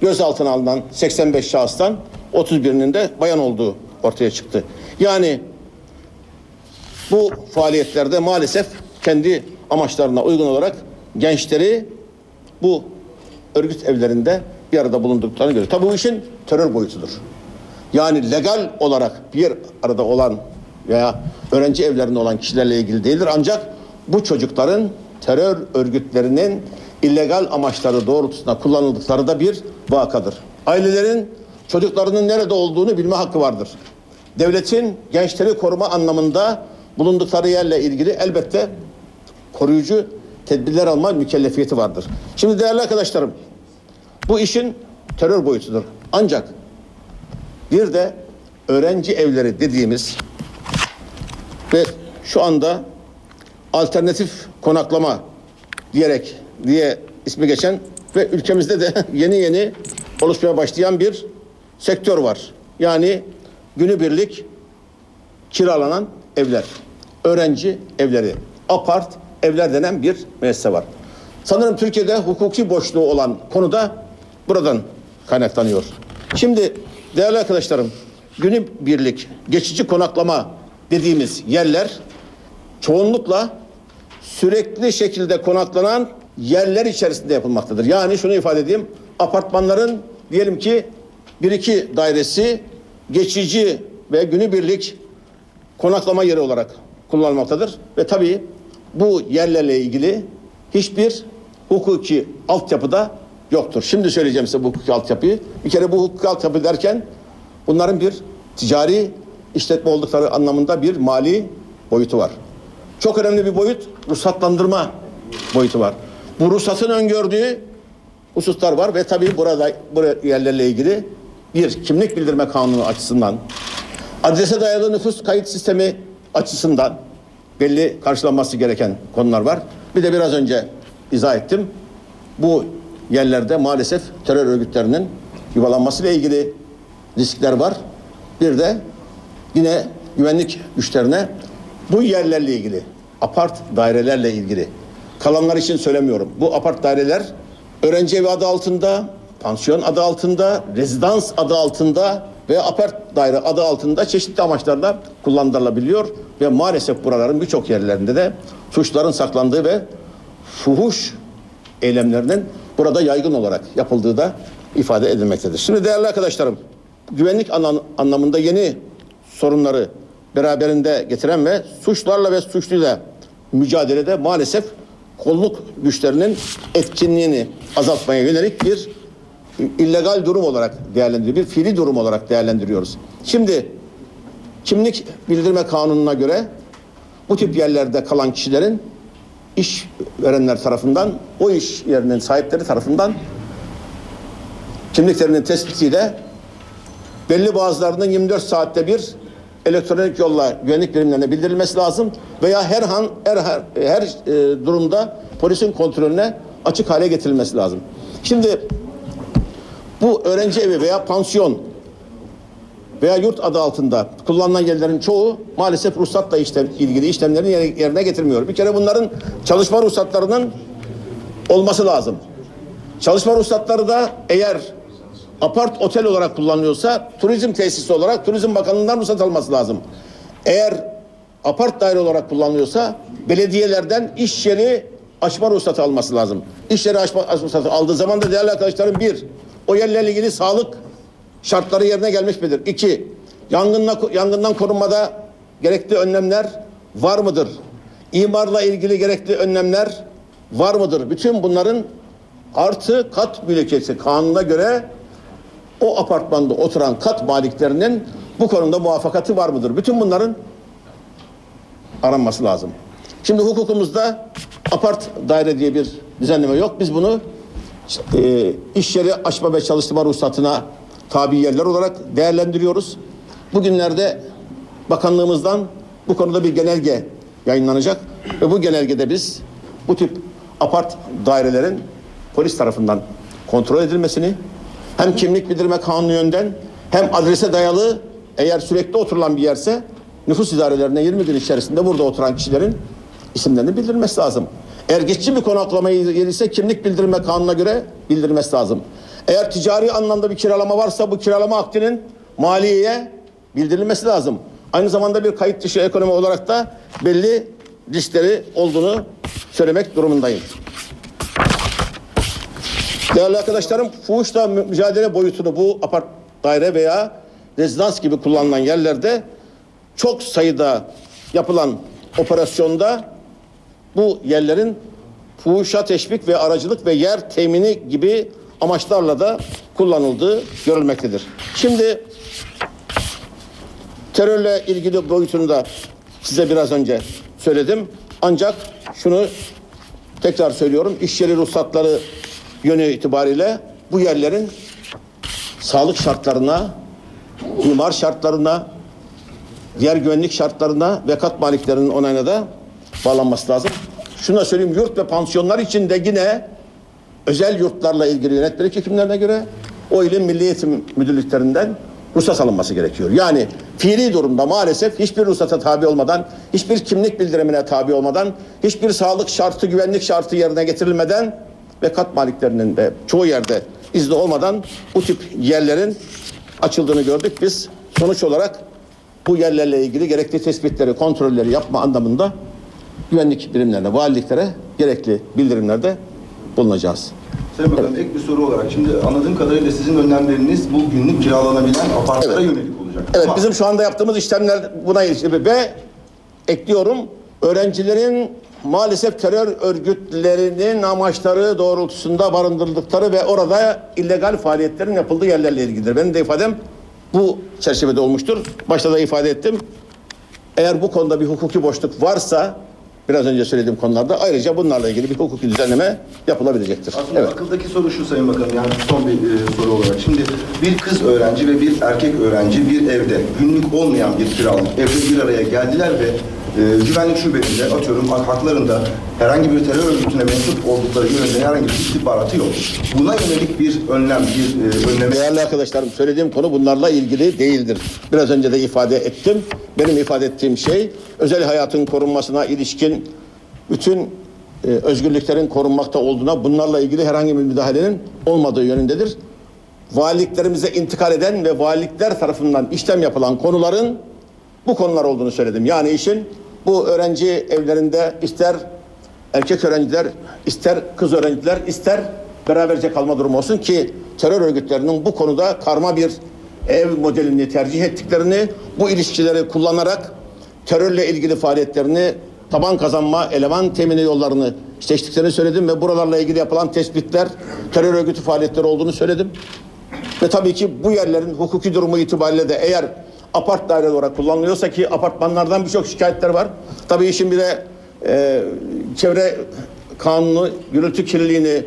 gözaltına alınan 85 şahıstan 31'inin de bayan olduğu ortaya çıktı. Yani bu faaliyetlerde maalesef kendi amaçlarına uygun olarak gençleri bu örgüt evlerinde bir arada bulunduklarını görüyoruz. Tabii bu işin terör boyutudur. Yani legal olarak bir arada olan veya öğrenci evlerinde olan kişilerle ilgili değildir. Ancak bu çocukların terör örgütlerinin illegal amaçları doğrultusunda kullanıldıkları da bir vakadır. Ailelerin çocuklarının nerede olduğunu bilme hakkı vardır. Devletin gençleri koruma anlamında bulundukları yerle ilgili elbette koruyucu tedbirler alma mükellefiyeti vardır. Şimdi değerli arkadaşlarım bu işin terör boyutudur. Ancak bir de öğrenci evleri dediğimiz ve şu anda alternatif konaklama diyerek diye ismi geçen ve ülkemizde de yeni yeni oluşmaya başlayan bir sektör var. Yani günübirlik kiralanan evler, öğrenci evleri, apart evler denen bir müessese var. Sanırım Türkiye'de hukuki boşluğu olan konuda buradan kaynaklanıyor. Şimdi değerli arkadaşlarım, günübirlik geçici konaklama dediğimiz yerler çoğunlukla sürekli şekilde konaklanan yerler içerisinde yapılmaktadır. Yani şunu ifade edeyim, apartmanların diyelim ki bir iki dairesi geçici ve günübirlik konaklama yeri olarak kullanılmaktadır. Ve tabii bu yerlerle ilgili hiçbir hukuki altyapıda yoktur. Şimdi söyleyeceğim size bu hukuki altyapıyı. Bir kere bu hukuki altyapı derken bunların bir ticari işletme oldukları anlamında bir mali boyutu var. Çok önemli bir boyut ruhsatlandırma boyutu var. Bu ruhsatın öngördüğü hususlar var ve tabii burada bu yerlerle ilgili bir kimlik bildirme kanunu açısından, adrese dayalı nüfus kayıt sistemi açısından belli karşılanması gereken konular var. Bir de biraz önce izah ettim. Bu yerlerde maalesef terör örgütlerinin yuvalanmasıyla ilgili riskler var. Bir de yine güvenlik güçlerine bu yerlerle ilgili, apart dairelerle ilgili kalanlar için söylemiyorum. Bu apart daireler öğrenci evi adı altında, pansiyon adı altında, rezidans adı altında ve apart daire adı altında çeşitli amaçlarla kullanılabiliyor ve maalesef buraların birçok yerlerinde de suçların saklandığı ve fuhuş eylemlerinin burada yaygın olarak yapıldığı da ifade edilmektedir. Şimdi değerli arkadaşlarım, güvenlik anlamında yeni sorunları beraberinde getiren ve suçlarla ve suçluyla mücadelede maalesef kolluk güçlerinin etkinliğini azaltmaya yönelik bir illegal durum olarak değerlendiriyor. Bir fiili durum olarak değerlendiriyoruz. Şimdi kimlik bildirme kanununa göre bu tip yerlerde kalan kişilerin iş verenler tarafından o iş yerinin sahipleri tarafından kimliklerinin tespitiyle belli bazılarının 24 saatte bir elektronik yolla güvenlik birimlerine bildirilmesi lazım veya her an her her, her e, durumda polisin kontrolüne açık hale getirilmesi lazım. Şimdi bu öğrenci evi veya pansiyon veya yurt adı altında kullanılan yerlerin çoğu maalesef ruhsatla işlem, ilgili işlemlerin yere- yerine getirmiyor. Bir kere bunların çalışma ruhsatlarının olması lazım. Çalışma ruhsatları da eğer apart otel olarak kullanılıyorsa turizm tesisi olarak Turizm Bakanlığı'ndan ruhsat alması lazım. Eğer apart daire olarak kullanılıyorsa belediyelerden iş yeri açma ruhsatı alması lazım. İş yeri açma ruhsatı aldığı zaman da değerli arkadaşlarım bir, o yerlerle ilgili sağlık şartları yerine gelmiş midir? İki, yangınla, yangından korunmada gerekli önlemler var mıdır? İmarla ilgili gerekli önlemler var mıdır? Bütün bunların artı kat mülkiyeti kanuna göre o apartmanda oturan kat maliklerinin bu konuda muvaffakatı var mıdır? Bütün bunların aranması lazım. Şimdi hukukumuzda apart daire diye bir düzenleme yok. Biz bunu e, iş yeri açma ve çalıştırma ruhsatına tabi yerler olarak değerlendiriyoruz. Bugünlerde bakanlığımızdan bu konuda bir genelge yayınlanacak ve bu genelgede biz bu tip apart dairelerin polis tarafından kontrol edilmesini hem kimlik bildirme kanunu yönden hem adrese dayalı eğer sürekli oturulan bir yerse nüfus idarelerine 20 gün içerisinde burada oturan kişilerin isimlerini bildirmesi lazım. Eğer bir konaklama yeri ise kimlik bildirme kanununa göre bildirmesi lazım. Eğer ticari anlamda bir kiralama varsa bu kiralama akdinin maliyeye bildirilmesi lazım. Aynı zamanda bir kayıt dışı ekonomi olarak da belli riskleri olduğunu söylemek durumundayım. Değerli arkadaşlarım, fuhuşla mü- mücadele boyutunu bu apart daire veya rezidans gibi kullanılan yerlerde çok sayıda yapılan operasyonda bu yerlerin fuhuşa teşvik ve aracılık ve yer temini gibi amaçlarla da kullanıldığı görülmektedir. Şimdi terörle ilgili boyutunu da size biraz önce söyledim. Ancak şunu tekrar söylüyorum. İş yeri ruhsatları yönü itibariyle bu yerlerin sağlık şartlarına, imar şartlarına, diğer güvenlik şartlarına ve kat maliklerinin onayına da bağlanması lazım. Şunu da söyleyeyim yurt ve pansiyonlar için de yine özel yurtlarla ilgili yönetmelik hükümlerine göre o ilin Milli Eğitim Müdürlüklerinden ruhsat alınması gerekiyor. Yani fiili durumda maalesef hiçbir ruhsata tabi olmadan, hiçbir kimlik bildirimine tabi olmadan, hiçbir sağlık şartı, güvenlik şartı yerine getirilmeden ve kat maliklerinin de çoğu yerde izni olmadan bu tip yerlerin açıldığını gördük. Biz sonuç olarak bu yerlerle ilgili gerekli tespitleri, kontrolleri yapma anlamında güvenlik birimlerine, valiliklere gerekli bildirimlerde bulunacağız. Sayın Bakanım ek bir soru olarak şimdi anladığım kadarıyla sizin önlemleriniz bu günlük kiralanabilen apartlara yönelik olacak. Evet Ama bizim şu anda yaptığımız işlemler buna ilişkin ve ekliyorum öğrencilerin maalesef terör örgütlerinin amaçları doğrultusunda barındırıldıkları ve orada illegal faaliyetlerin yapıldığı yerlerle ilgilidir. Benim de ifadem bu çerçevede olmuştur. Başta da ifade ettim. Eğer bu konuda bir hukuki boşluk varsa biraz önce söylediğim konularda ayrıca bunlarla ilgili bir hukuki düzenleme yapılabilecektir. Aslında Evet. akıldaki soru şu Sayın Bakanım yani son bir e, soru olarak. Şimdi bir kız öğrenci ve bir erkek öğrenci bir evde günlük olmayan bir kiralık evde bir araya geldiler ve e, güvenlik şubesinde atıyorum hak- haklarında herhangi bir terör örgütüne mensup oldukları yönünde herhangi bir istihbaratı yok. Buna yönelik bir önlem, bir e, önleme... Değerli arkadaşlarım söylediğim konu bunlarla ilgili değildir. Biraz önce de ifade ettim. Benim ifade ettiğim şey özel hayatın korunmasına ilişkin bütün e, özgürlüklerin korunmakta olduğuna bunlarla ilgili herhangi bir müdahalenin olmadığı yönündedir. Valiliklerimize intikal eden ve valilikler tarafından işlem yapılan konuların bu konular olduğunu söyledim. Yani işin bu öğrenci evlerinde ister erkek öğrenciler, ister kız öğrenciler, ister beraberce kalma durumu olsun ki terör örgütlerinin bu konuda karma bir ev modelini tercih ettiklerini, bu ilişkileri kullanarak terörle ilgili faaliyetlerini taban kazanma, eleman temini yollarını seçtiklerini söyledim ve buralarla ilgili yapılan tespitler terör örgütü faaliyetleri olduğunu söyledim. Ve tabii ki bu yerlerin hukuki durumu itibariyle de eğer apart daire olarak kullanılıyorsa ki apartmanlardan birçok şikayetler var. Tabii işin bir de e, çevre kanunu, gürültü kirliliğini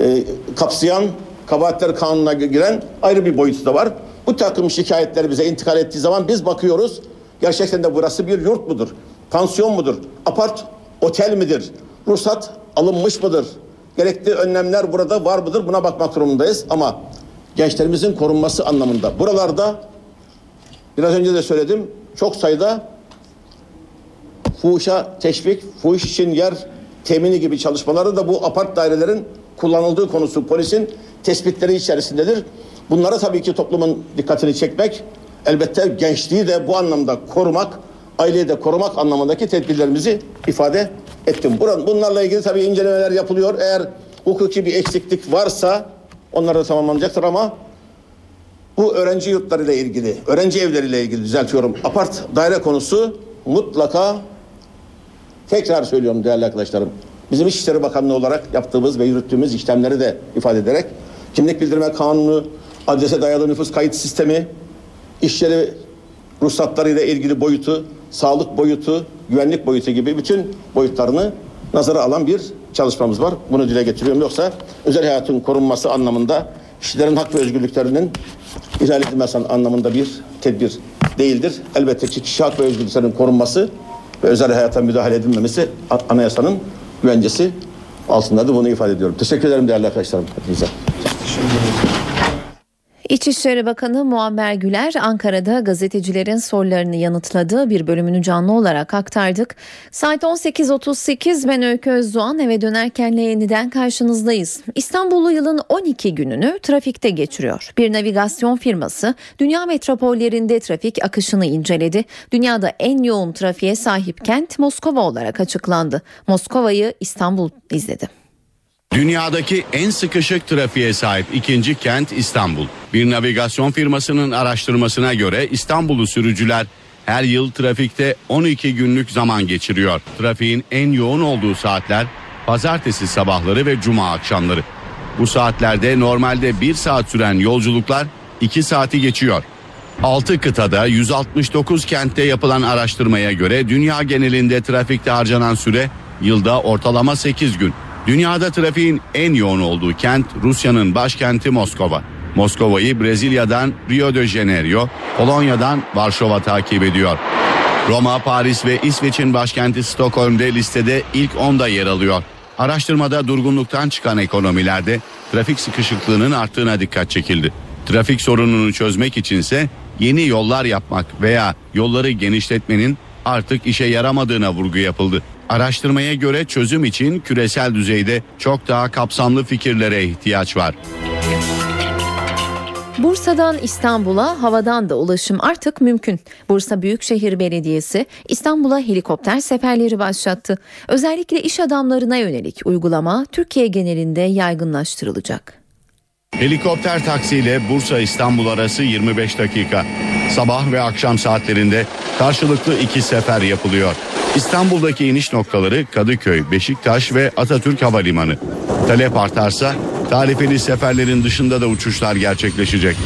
e, kapsayan kabahatler kanununa giren ayrı bir boyutu da var. Bu takım şikayetler bize intikal ettiği zaman biz bakıyoruz. Gerçekten de burası bir yurt mudur? Pansiyon mudur? Apart otel midir? Ruhsat alınmış mıdır? Gerekli önlemler burada var mıdır? Buna bakmak durumundayız ama gençlerimizin korunması anlamında buralarda biraz önce de söyledim. Çok sayıda fuhuşa teşvik, fuhuş için yer temini gibi çalışmaları da bu apart dairelerin kullanıldığı konusu polisin tespitleri içerisindedir. Bunlara tabii ki toplumun dikkatini çekmek, elbette gençliği de bu anlamda korumak, aileyi de korumak anlamındaki tedbirlerimizi ifade ettim. Bunlarla ilgili tabii incelemeler yapılıyor. Eğer hukuki bir eksiklik varsa onlar da tamamlanacaktır ama bu öğrenci yurtlarıyla ilgili, öğrenci evleriyle ilgili düzeltiyorum. Apart daire konusu mutlaka tekrar söylüyorum değerli arkadaşlarım. Bizim İçişleri Bakanlığı olarak yaptığımız ve yürüttüğümüz işlemleri de ifade ederek kimlik bildirme kanunu, adrese dayalı nüfus kayıt sistemi, iş yeri ruhsatlarıyla ilgili boyutu, sağlık boyutu, güvenlik boyutu gibi bütün boyutlarını nazara alan bir çalışmamız var. Bunu dile getiriyorum. Yoksa özel hayatın korunması anlamında kişilerin hak ve özgürlüklerinin ihlal edilmesi anlamında bir tedbir değildir. Elbette ki kişi hak ve özgürlüklerinin korunması ve özel hayata müdahale edilmemesi anayasanın güvencesi altındadır. Bunu ifade ediyorum. Teşekkür ederim değerli arkadaşlarım. Hepinize. İçişleri Bakanı Muammer Güler Ankara'da gazetecilerin sorularını yanıtladığı bir bölümünü canlı olarak aktardık. Saat 18.38 ben Öykü Özdoğan eve dönerkenle yeniden karşınızdayız. İstanbul'u yılın 12 gününü trafikte geçiriyor. Bir navigasyon firması dünya metropollerinde trafik akışını inceledi. Dünyada en yoğun trafiğe sahip kent Moskova olarak açıklandı. Moskova'yı İstanbul izledi. Dünyadaki en sıkışık trafiğe sahip ikinci kent İstanbul. Bir navigasyon firmasının araştırmasına göre İstanbul'u sürücüler her yıl trafikte 12 günlük zaman geçiriyor. Trafiğin en yoğun olduğu saatler pazartesi sabahları ve cuma akşamları. Bu saatlerde normalde 1 saat süren yolculuklar 2 saati geçiyor. 6 kıtada 169 kentte yapılan araştırmaya göre dünya genelinde trafikte harcanan süre yılda ortalama 8 gün. Dünyada trafiğin en yoğun olduğu kent Rusya'nın başkenti Moskova. Moskova'yı Brezilya'dan Rio de Janeiro, Polonya'dan Varşova takip ediyor. Roma, Paris ve İsveç'in başkenti Stockholm'de listede ilk 10'da yer alıyor. Araştırmada durgunluktan çıkan ekonomilerde trafik sıkışıklığının arttığına dikkat çekildi. Trafik sorununu çözmek içinse yeni yollar yapmak veya yolları genişletmenin artık işe yaramadığına vurgu yapıldı. Araştırmaya göre çözüm için küresel düzeyde çok daha kapsamlı fikirlere ihtiyaç var. Bursa'dan İstanbul'a havadan da ulaşım artık mümkün. Bursa Büyükşehir Belediyesi İstanbul'a helikopter seferleri başlattı. Özellikle iş adamlarına yönelik uygulama Türkiye genelinde yaygınlaştırılacak. Helikopter taksiyle Bursa İstanbul arası 25 dakika. Sabah ve akşam saatlerinde karşılıklı iki sefer yapılıyor. İstanbul'daki iniş noktaları Kadıköy, Beşiktaş ve Atatürk Havalimanı. Talep artarsa tarifeli seferlerin dışında da uçuşlar gerçekleşecek.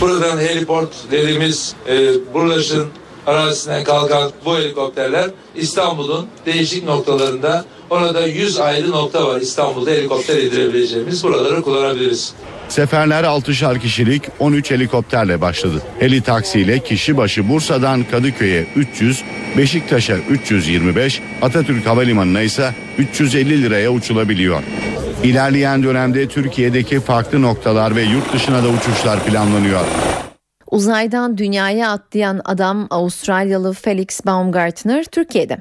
Buradan heliport dediğimiz e, Burlaş'ın arazisinden kalkan bu helikopterler İstanbul'un değişik noktalarında orada 100 ayrı nokta var İstanbul'da helikopter indirebileceğimiz buraları kullanabiliriz. Seferler 6'şar kişilik 13 helikopterle başladı. Heli taksiyle kişi başı Bursa'dan Kadıköy'e 300, Beşiktaş'a 325, Atatürk Havalimanı'na ise 350 liraya uçulabiliyor. İlerleyen dönemde Türkiye'deki farklı noktalar ve yurt dışına da uçuşlar planlanıyor. Uzaydan dünyaya atlayan adam Avustralyalı Felix Baumgartner Türkiye'de.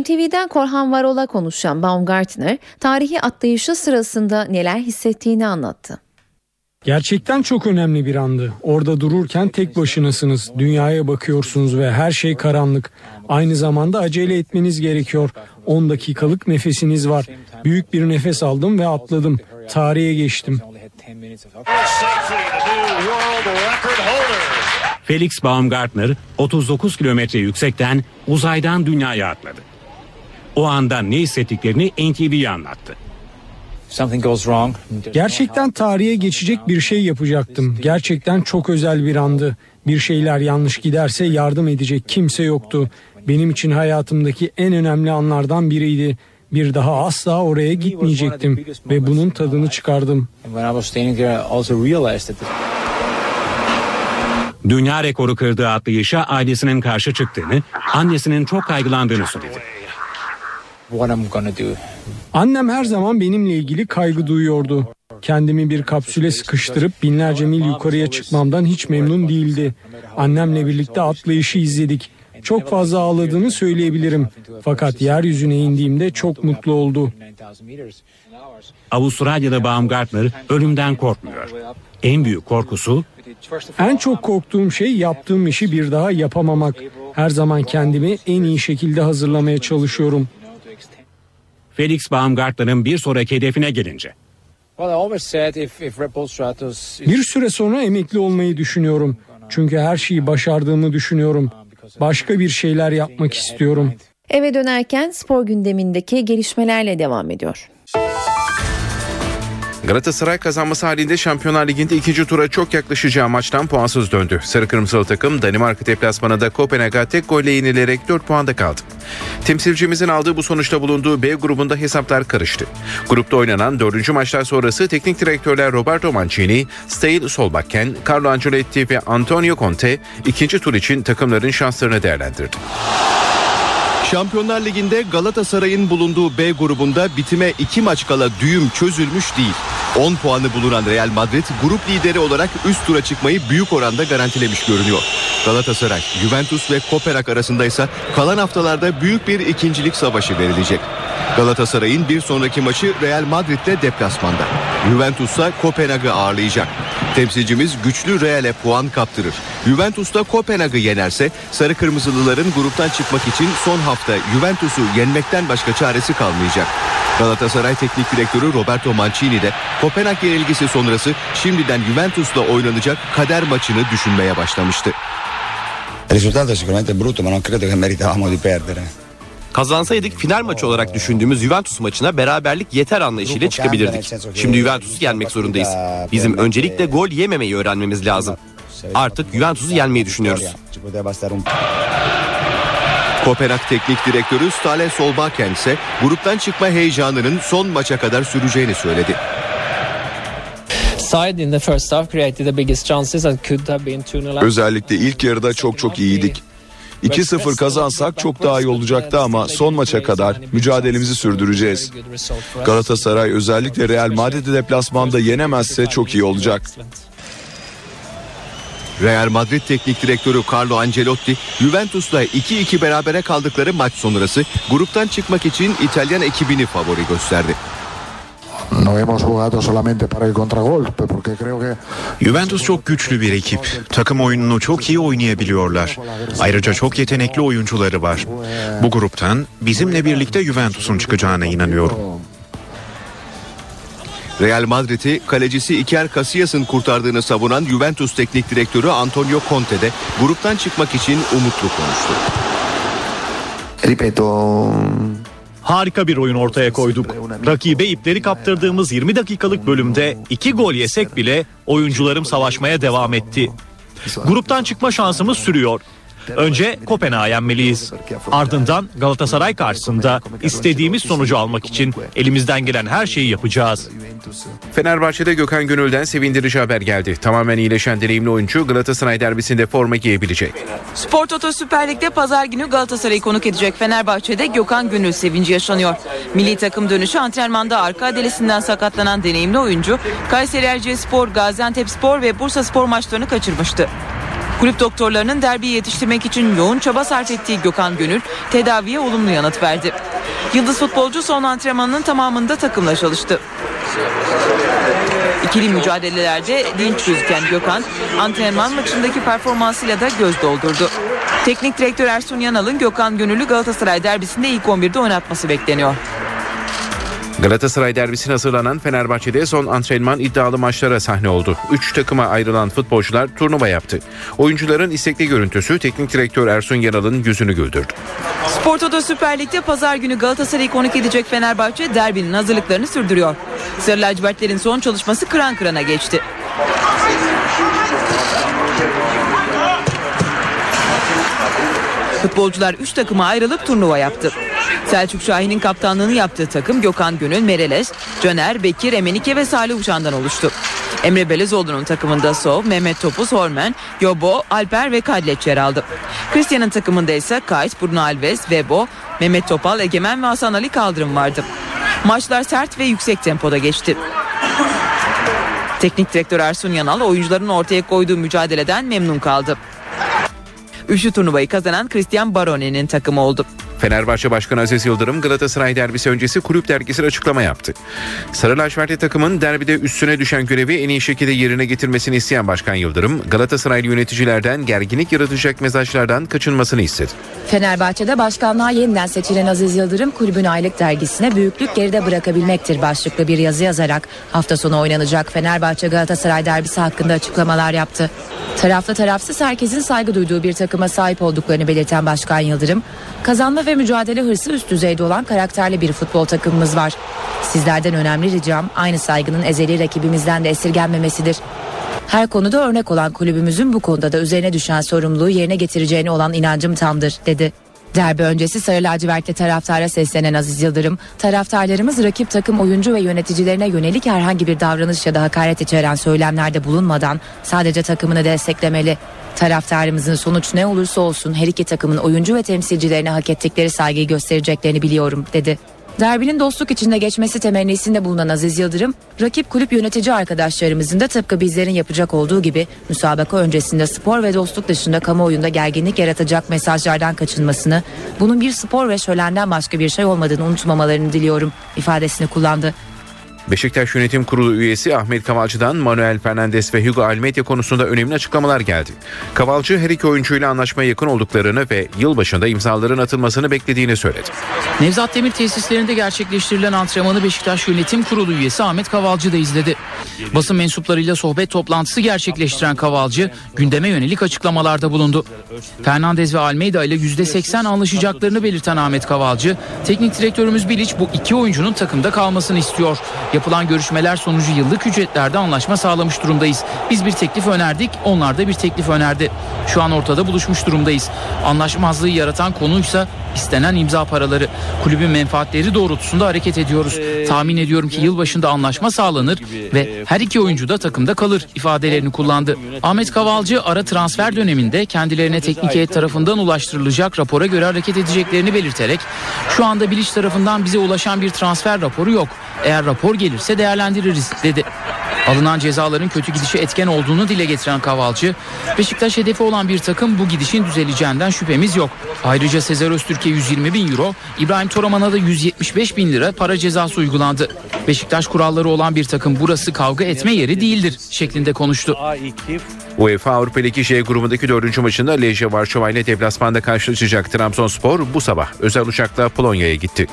NTV'den Korhan Varol'a konuşan Baumgartner tarihi atlayışı sırasında neler hissettiğini anlattı. Gerçekten çok önemli bir andı. Orada dururken tek başınasınız. Dünyaya bakıyorsunuz ve her şey karanlık. Aynı zamanda acele etmeniz gerekiyor. 10 dakikalık nefesiniz var. Büyük bir nefes aldım ve atladım. Tarihe geçtim. Felix Baumgartner 39 kilometre yüksekten uzaydan dünyaya atladı. O anda ne hissettiklerini NTV'ye anlattı. Gerçekten tarihe geçecek bir şey yapacaktım. Gerçekten çok özel bir andı. Bir şeyler yanlış giderse yardım edecek kimse yoktu. Benim için hayatımdaki en önemli anlardan biriydi. Bir daha asla oraya gitmeyecektim ve bunun tadını çıkardım. Dünya rekoru kırdığı atlayışa ailesinin karşı çıktığını, annesinin çok kaygılandığını söyledi. Annem her zaman benimle ilgili kaygı duyuyordu. Kendimi bir kapsüle sıkıştırıp binlerce mil yukarıya çıkmamdan hiç memnun değildi. Annemle birlikte atlayışı izledik. Çok fazla ağladığını söyleyebilirim. Fakat yeryüzüne indiğimde çok mutlu oldu. Avustralya'da Baumgartner ölümden korkmuyor. En büyük korkusu En çok korktuğum şey yaptığım işi bir daha yapamamak. Her zaman kendimi en iyi şekilde hazırlamaya çalışıyorum. Felix Baumgartner'ın bir sonraki hedefine gelince. Bir süre sonra emekli olmayı düşünüyorum. Çünkü her şeyi başardığımı düşünüyorum. Başka bir şeyler yapmak istiyorum. Eve dönerken spor gündemindeki gelişmelerle devam ediyor. Galatasaray kazanması halinde Şampiyonlar Ligi'nde ikinci tura çok yaklaşacağı maçtan puansız döndü. Sarı Kırmızılı takım Danimarka deplasmanında Kopenhag'a tek golle yenilerek 4 puanda kaldı. Temsilcimizin aldığı bu sonuçta bulunduğu B grubunda hesaplar karıştı. Grupta oynanan dördüncü maçlar sonrası teknik direktörler Roberto Mancini, Steil Solbakken, Carlo Ancelotti ve Antonio Conte ikinci tur için takımların şanslarını değerlendirdi. Şampiyonlar Ligi'nde Galatasaray'ın bulunduğu B grubunda bitime 2 maç kala düğüm çözülmüş değil. 10 puanı bulunan Real Madrid grup lideri olarak üst tura çıkmayı büyük oranda garantilemiş görünüyor. Galatasaray, Juventus ve Kopenhag arasında ise kalan haftalarda büyük bir ikincilik savaşı verilecek. Galatasaray'ın bir sonraki maçı Real Madrid'de deplasmanda. Juventus ise Kopenhag'ı ağırlayacak. Temsilcimiz güçlü Real'e puan kaptırır. Juventus da Kopenhag'ı yenerse Sarı Kırmızılıların gruptan çıkmak için son hafta Juventus'u yenmekten başka çaresi kalmayacak. Galatasaray Teknik Direktörü Roberto Mancini de Kopenhag yenilgisi sonrası şimdiden Juventus'la oynanacak kader maçını düşünmeye başlamıştı. Il risultato è sicuramente brutto, ma non credo che meritavamo di perdere. Kazansaydık final maçı olarak düşündüğümüz Juventus maçına beraberlik yeter anlayışıyla çıkabilirdik. Şimdi Juventus'u yenmek zorundayız. Bizim öncelikle gol yememeyi öğrenmemiz lazım. Artık Juventus'u yenmeyi düşünüyoruz. Kopenhag Teknik Direktörü Stale Solbakken ise gruptan çıkma heyecanının son maça kadar süreceğini söyledi. side in the first half created the biggest chances and could have been 2-0 up. Özellikle ilk yarıda çok çok iyiydik. 2-0 kazansak çok daha iyi olacaktı ama son maça kadar mücadelemizi sürdüreceğiz. Galatasaray özellikle Real Madrid'i deplasmanda yenemezse çok iyi olacak. Real Madrid Teknik Direktörü Carlo Ancelotti, Juventus'la 2-2 berabere kaldıkları maç sonrası gruptan çıkmak için İtalyan ekibini favori gösterdi. No hemos jugado solamente para el contragolpe porque creo que Juventus çok güçlü bir ekip. Takım oyununu çok iyi oynayabiliyorlar. Ayrıca çok yetenekli oyuncuları var. Bu gruptan bizimle birlikte Juventus'un çıkacağına inanıyorum. Real Madrid'i kalecisi Iker Casillas'ın kurtardığını savunan Juventus Teknik Direktörü Antonio Conte de gruptan çıkmak için umutlu konuştu. ripeto Harika bir oyun ortaya koyduk. Rakibe ipleri kaptırdığımız 20 dakikalık bölümde 2 gol yesek bile oyuncularım savaşmaya devam etti. Gruptan çıkma şansımız sürüyor. Önce Kopenhag'ı yenmeliyiz. Ardından Galatasaray karşısında istediğimiz sonucu almak için elimizden gelen her şeyi yapacağız. Fenerbahçe'de Gökhan Gönül'den sevindirici haber geldi. Tamamen iyileşen deneyimli oyuncu Galatasaray derbisinde forma giyebilecek. Spor Toto Süper Lig'de pazar günü Galatasaray'ı konuk edecek Fenerbahçe'de Gökhan Gönül sevinci yaşanıyor. Milli takım dönüşü antrenmanda arka adelesinden sakatlanan deneyimli oyuncu Kayseri Erciyesspor, Gaziantepspor ve Bursa Spor maçlarını kaçırmıştı. Kulüp doktorlarının derbiyi yetiştirmek için yoğun çaba sarf ettiği Gökhan Gönül tedaviye olumlu yanıt verdi. Yıldız futbolcu son antrenmanının tamamında takımla çalıştı. İkili mücadelelerde dinç gözüken Gökhan antrenman maçındaki performansıyla da göz doldurdu. Teknik direktör Ersun Yanal'ın Gökhan Gönüllü Galatasaray derbisinde ilk 11'de oynatması bekleniyor. Galatasaray derbisine hazırlanan Fenerbahçe'de son antrenman iddialı maçlara sahne oldu. Üç takıma ayrılan futbolcular turnuva yaptı. Oyuncuların istekli görüntüsü teknik direktör Ersun Yanal'ın yüzünü güldürdü. Spor Toto Süper Lig'de pazar günü Galatasaray'ı konuk edecek Fenerbahçe derbinin hazırlıklarını sürdürüyor. Sarı lacivertlerin son çalışması kıran kırana geçti. Futbolcular 3 takıma ayrılıp turnuva yaptı. Selçuk Şahin'in kaptanlığını yaptığı takım Gökhan Gönül, Mereles, Caner, Bekir, Emenike ve Salih Uçan'dan oluştu. Emre Belezoğlu'nun takımında Sov, Mehmet Topuz, Hormen, Yobo, Alper ve Kadleç yer aldı. Christian'ın takımında ise Kayt, Bruno Alves, Vebo, Mehmet Topal, Egemen ve Hasan Ali Kaldırım vardı. Maçlar sert ve yüksek tempoda geçti. Teknik direktör Ersun Yanal oyuncuların ortaya koyduğu mücadeleden memnun kaldı. Üçlü turnuvayı kazanan Christian Barone'nin takımı oldu. Fenerbahçe Başkanı Aziz Yıldırım Galatasaray derbisi öncesi kulüp dergisine açıklama yaptı. Sarı lacivertli takımın derbide üstüne düşen görevi en iyi şekilde yerine getirmesini isteyen Başkan Yıldırım, Galatasaraylı yöneticilerden gerginlik yaratacak mesajlardan kaçınmasını istedi. Fenerbahçe'de başkanlığa yeniden seçilen Aziz Yıldırım kulübün aylık dergisine büyüklük geride bırakabilmektir başlıklı bir yazı yazarak hafta sonu oynanacak Fenerbahçe Galatasaray derbisi hakkında açıklamalar yaptı. Taraflı tarafsız herkesin saygı duyduğu bir takıma sahip olduklarını belirten Başkan Yıldırım, kazanma ve mücadele hırsı üst düzeyde olan karakterli bir futbol takımımız var. Sizlerden önemli ricam aynı saygının ezeli rakibimizden de esirgenmemesidir. Her konuda örnek olan kulübümüzün bu konuda da üzerine düşen sorumluluğu yerine getireceğine olan inancım tamdır, dedi. Derbi öncesi Sarı Lacivertli taraftara seslenen Aziz Yıldırım, taraftarlarımız rakip takım oyuncu ve yöneticilerine yönelik herhangi bir davranış ya da hakaret içeren söylemlerde bulunmadan sadece takımını desteklemeli. Taraftarımızın sonuç ne olursa olsun her iki takımın oyuncu ve temsilcilerine hak ettikleri saygıyı göstereceklerini biliyorum, dedi. Derbinin dostluk içinde geçmesi temennisinde bulunan Aziz Yıldırım, rakip kulüp yönetici arkadaşlarımızın da tıpkı bizlerin yapacak olduğu gibi müsabaka öncesinde spor ve dostluk dışında kamuoyunda gerginlik yaratacak mesajlardan kaçınmasını, bunun bir spor ve şölenden başka bir şey olmadığını unutmamalarını diliyorum ifadesini kullandı. Beşiktaş Yönetim Kurulu üyesi Ahmet Kavalcı'dan Manuel Fernandes ve Hugo Almeida konusunda önemli açıklamalar geldi. Kavalcı her iki oyuncuyla anlaşmaya yakın olduklarını ve yılbaşında imzaların atılmasını beklediğini söyledi. Nevzat Demir tesislerinde gerçekleştirilen antrenmanı Beşiktaş Yönetim Kurulu üyesi Ahmet Kavalcı da izledi. Basın mensuplarıyla sohbet toplantısı gerçekleştiren Kavalcı gündeme yönelik açıklamalarda bulundu. Fernandez ve Almeida ile %80 anlaşacaklarını belirten Ahmet Kavalcı, teknik direktörümüz Bilic bu iki oyuncunun takımda kalmasını istiyor. Yapılan görüşmeler sonucu yıllık ücretlerde anlaşma sağlamış durumdayız. Biz bir teklif önerdik, onlar da bir teklif önerdi. Şu an ortada buluşmuş durumdayız. Anlaşmazlığı yaratan konuysa istenen imza paraları. Kulübün menfaatleri doğrultusunda hareket ediyoruz. Tahmin ediyorum ki yılbaşında anlaşma sağlanır ve her iki oyuncu da takımda kalır ifadelerini kullandı. Ahmet Kavalcı ara transfer döneminde kendilerine teknik heyet tarafından ulaştırılacak rapora göre hareket edeceklerini belirterek şu anda Bilic tarafından bize ulaşan bir transfer raporu yok. Eğer rapor gelirse değerlendiririz dedi. Alınan cezaların kötü gidişe etken olduğunu dile getiren Kavalcı, Beşiktaş hedefi olan bir takım bu gidişin düzeleceğinden şüphemiz yok. Ayrıca Sezer Öztürk'e 120 bin euro, İbrahim Toraman'a da 175 bin lira para cezası uygulandı. Beşiktaş kuralları olan bir takım burası kavga etme yeri değildir şeklinde konuştu. UEFA Avrupa Ligi J grubundaki dördüncü maçında Lejia Varşova ile deplasmanda karşılaşacak Trabzonspor bu sabah özel uçakla Polonya'ya gitti.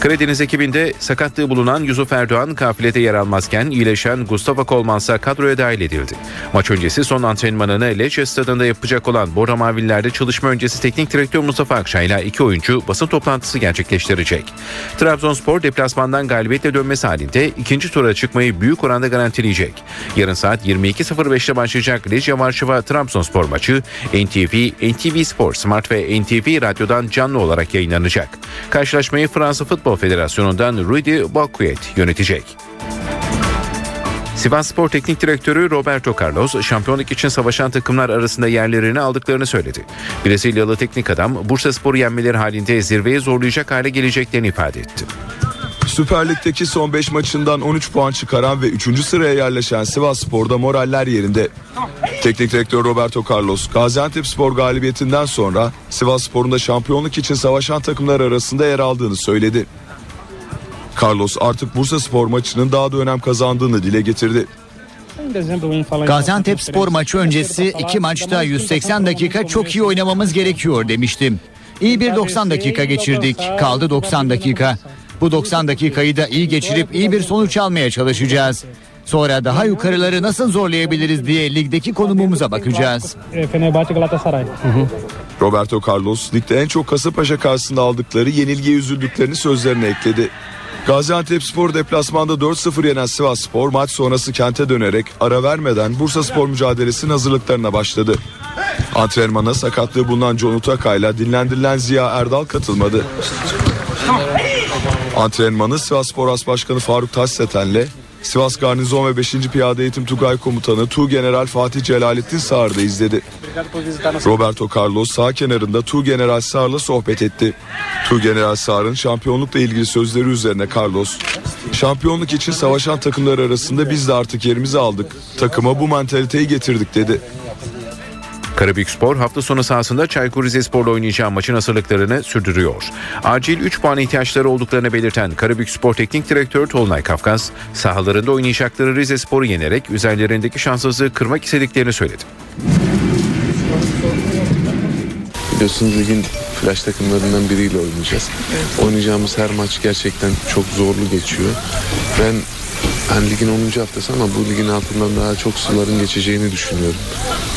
Karadeniz ekibinde sakatlığı bulunan Yusuf Erdoğan kafilede yer almazken iyileşen Mustafa Kolmansa kadroya dahil edildi. Maç öncesi son antrenmanını Lecce stadında yapacak olan Bora Mavililer'de çalışma öncesi teknik direktör Mustafa Akşay ile iki oyuncu basın toplantısı gerçekleştirecek. Trabzonspor deplasmandan galibiyetle dönmesi halinde ikinci tura çıkmayı büyük oranda garantileyecek. Yarın saat 22.05'te başlayacak Lejia Varşova Trabzonspor maçı NTV, NTV Spor, Smart ve NTV Radyo'dan canlı olarak yayınlanacak. Karşılaşmayı Fransa Futbol Federasyonu'ndan Rudy Boquet yönetecek. Sivas Spor Teknik Direktörü Roberto Carlos, şampiyonluk için savaşan takımlar arasında yerlerini aldıklarını söyledi. Brezilyalı teknik adam, Bursa Spor'u yenmeleri halinde zirveye zorlayacak hale geleceklerini ifade etti. Süper Lig'deki son 5 maçından 13 puan çıkaran ve 3. sıraya yerleşen Sivas Spor'da moraller yerinde. Teknik direktör Roberto Carlos, Gaziantep Spor galibiyetinden sonra Sivas Spor'un da şampiyonluk için savaşan takımlar arasında yer aldığını söyledi. Carlos artık Bursa Spor maçının daha da önem kazandığını dile getirdi. Gaziantep spor maçı öncesi iki maçta 180 dakika çok iyi oynamamız gerekiyor demiştim. İyi bir 90 dakika geçirdik. Kaldı 90 dakika. Bu 90 dakikayı da iyi geçirip iyi bir sonuç almaya çalışacağız. Sonra daha yukarıları nasıl zorlayabiliriz diye ligdeki konumumuza bakacağız. Roberto Carlos ligde en çok Kasımpaşa karşısında aldıkları yenilgiye üzüldüklerini sözlerine ekledi. Gaziantep Spor deplasmanda 4-0 yenen Sivas Spor maç sonrası kente dönerek ara vermeden Bursa Spor mücadelesinin hazırlıklarına başladı. Antrenmana sakatlığı bulunan John Utakay'la dinlendirilen Ziya Erdal katılmadı. Antrenmanı Sivas Spor As Başkanı Faruk Taşseten'le Sivas Garnizon ve 5. Piyade Eğitim Tugay Komutanı Tuğgeneral Fatih Celalettin Sağır da izledi. Roberto Carlos sağ kenarında Tuğgeneral Sağır'la sohbet etti. Tuğgeneral Sağır'ın şampiyonlukla ilgili sözleri üzerine Carlos, şampiyonluk için savaşan takımlar arasında biz de artık yerimizi aldık. Takıma bu mentaliteyi getirdik dedi. Karabükspor hafta sonu sahasında Çaykur Rizespor'la oynayacağı maçın hazırlıklarını sürdürüyor. Acil 3 puan ihtiyaçları olduklarını belirten Karabükspor Teknik Direktörü Tolunay Kafkas, sahalarında oynayacakları Rizespor'u yenerek üzerlerindeki şanssızlığı kırmak istediklerini söyledi. Biliyorsunuz ligin flash takımlarından biriyle oynayacağız. Oynayacağımız her maç gerçekten çok zorlu geçiyor. Ben hani ligin 10. haftası ama bu ligin altından daha çok suların geçeceğini düşünüyorum.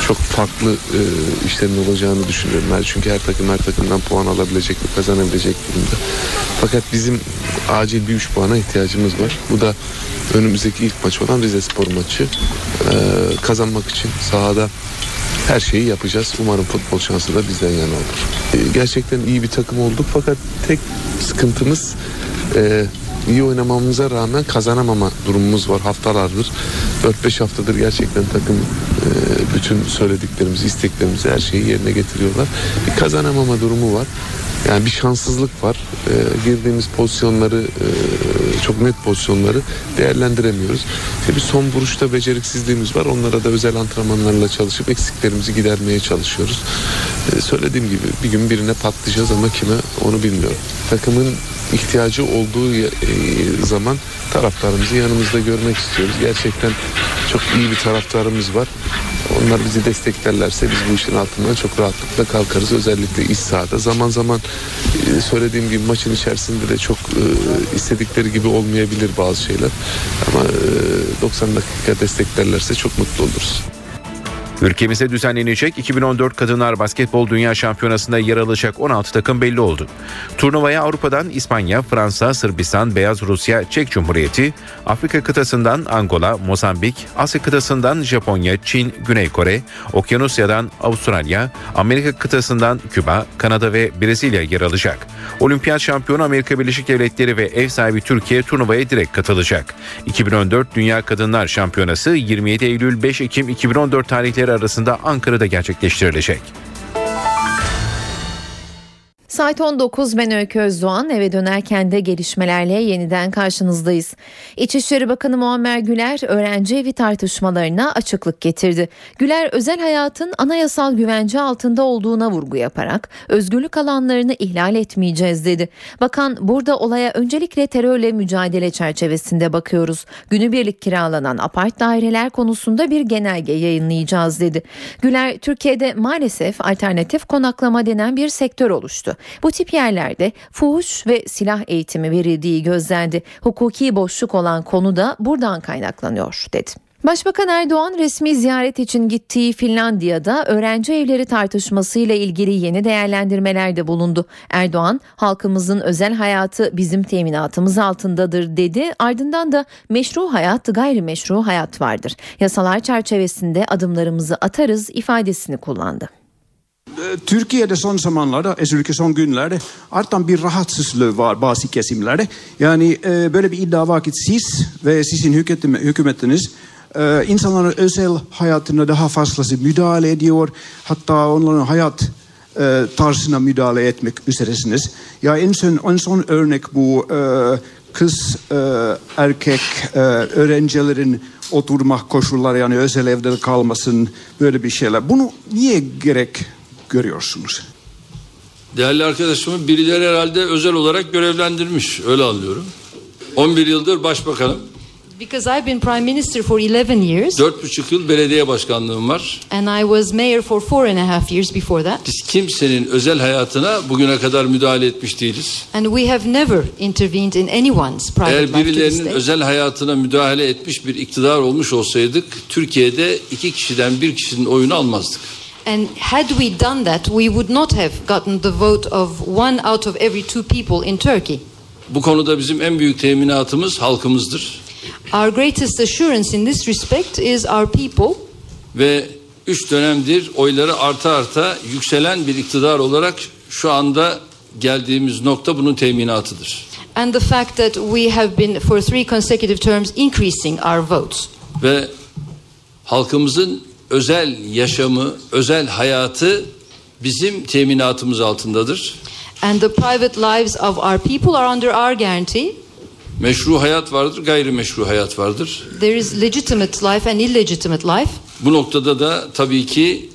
Çok farklı e, işlerin olacağını düşünüyorum. Yani çünkü her takım her takımdan puan alabilecek ve kazanabilecek durumda. Fakat bizim acil bir 3 puana ihtiyacımız var. Bu da önümüzdeki ilk maç olan Rize Spor maçı. E, kazanmak için sahada her şeyi yapacağız. Umarım futbol şansı da bizden yana olur. Ee, Gerçekten iyi bir takım olduk fakat tek sıkıntımız e, iyi oynamamıza rağmen kazanamama durumumuz var haftalardır. 4-5 haftadır gerçekten takım e, bütün söylediklerimizi, isteklerimizi her şeyi yerine getiriyorlar. Bir kazanamama durumu var. Yani bir şanssızlık var. E, girdiğimiz pozisyonları e, çok net pozisyonları değerlendiremiyoruz. İşte bir son vuruşta beceriksizliğimiz var. Onlara da özel antrenmanlarla çalışıp eksiklerimizi gidermeye çalışıyoruz. E, söylediğim gibi bir gün birine patlayacağız ama kime onu bilmiyorum. Takımın ihtiyacı olduğu e, zaman taraftarımızı yanımızda görmek istiyoruz. Gerçekten çok iyi bir taraftarımız var. Onlar bizi desteklerlerse biz bu işin altından çok rahatlıkla kalkarız. Özellikle iç sahada. Zaman zaman e, söylediğim gibi maçın içerisinde de çok e, istedikleri gibi olmayabilir bazı şeyler. Ama e, 90 dakika desteklerlerse çok mutlu oluruz. Ülkemizde düzenlenecek 2014 Kadınlar Basketbol Dünya Şampiyonası'nda yer alacak 16 takım belli oldu. Turnuvaya Avrupa'dan İspanya, Fransa, Sırbistan, Beyaz Rusya, Çek Cumhuriyeti, Afrika kıtasından Angola, Mozambik, Asya kıtasından Japonya, Çin, Güney Kore, Okyanusya'dan Avustralya, Amerika kıtasından Küba, Kanada ve Brezilya yer alacak. Olimpiyat şampiyonu Amerika Birleşik Devletleri ve ev sahibi Türkiye turnuvaya direkt katılacak. 2014 Dünya Kadınlar Şampiyonası 27 Eylül 5 Ekim 2014 tarihleri arasında Ankara'da gerçekleştirilecek. Saat 19 ben Öykü Özdoğan eve dönerken de gelişmelerle yeniden karşınızdayız. İçişleri Bakanı Muammer Güler öğrenci evi tartışmalarına açıklık getirdi. Güler özel hayatın anayasal güvence altında olduğuna vurgu yaparak özgürlük alanlarını ihlal etmeyeceğiz dedi. Bakan burada olaya öncelikle terörle mücadele çerçevesinde bakıyoruz. Günübirlik kiralanan apart daireler konusunda bir genelge yayınlayacağız dedi. Güler Türkiye'de maalesef alternatif konaklama denen bir sektör oluştu. Bu tip yerlerde fuhuş ve silah eğitimi verildiği gözlendi. Hukuki boşluk olan konu da buradan kaynaklanıyor dedi. Başbakan Erdoğan resmi ziyaret için gittiği Finlandiya'da öğrenci evleri tartışmasıyla ilgili yeni değerlendirmelerde bulundu. Erdoğan, halkımızın özel hayatı bizim teminatımız altındadır dedi. Ardından da meşru hayat, gayrimeşru hayat vardır. Yasalar çerçevesinde adımlarımızı atarız ifadesini kullandı. Türkiye'de son zamanlarda özellikle son günlerde artan bir rahatsızlığı var bazı kesimlerde. Yani e, böyle bir iddia var ki siz ve sizin hükümetiniz e, insanların özel hayatına daha fazlası müdahale ediyor. Hatta onların hayat e, tarzına müdahale etmek üzeresiniz. Ya en son, en son örnek bu e, kız e, erkek e, öğrencilerin oturma koşulları yani özel evde kalmasın böyle bir şeyler. Bunu niye gerek görüyorsunuz? Değerli arkadaşımı birileri herhalde özel olarak görevlendirmiş. Öyle anlıyorum. 11 yıldır başbakanım. Because I've been prime minister for 11 years. Dört buçuk yıl belediye başkanlığım var. And I was mayor for four and a half years before that. Biz kimsenin özel hayatına bugüne kadar müdahale etmiş değiliz. And we have never intervened in anyone's private Eğer life this birilerinin özel hayatına müdahale etmiş bir iktidar olmuş olsaydık Türkiye'de iki kişiden bir kişinin oyunu almazdık. And had we done that, we would not have gotten the vote of one out of every two people in Turkey. Bu konuda bizim en büyük teminatımız halkımızdır. Our greatest assurance in this respect is our people. Ve üç dönemdir oyları arta arta yükselen bir iktidar olarak şu anda geldiğimiz nokta bunun teminatıdır. and the fact that we have been for three consecutive terms increasing our votes. Ve halkımızın özel yaşamı, özel hayatı bizim teminatımız altındadır. And the private lives of our people are under our guarantee. Meşru hayat vardır, gayrimeşru hayat vardır. There is legitimate life and illegitimate life. Bu noktada da tabii ki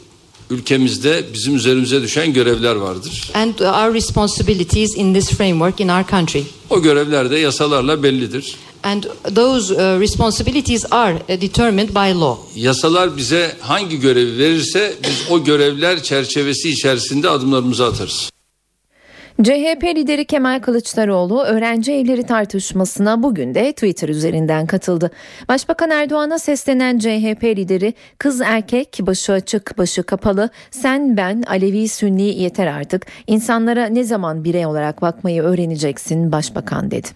ülkemizde bizim üzerimize düşen görevler vardır. And our responsibilities in this framework in our country. O görevler de yasalarla bellidir. And those uh, responsibilities are uh, determined by law. Yasalar bize hangi görevi verirse biz o görevler çerçevesi içerisinde adımlarımızı atarız. CHP lideri Kemal Kılıçdaroğlu öğrenci evleri tartışmasına bugün de Twitter üzerinden katıldı. Başbakan Erdoğan'a seslenen CHP lideri kız erkek başı açık başı kapalı sen ben Alevi Sünni yeter artık insanlara ne zaman birey olarak bakmayı öğreneceksin başbakan dedi.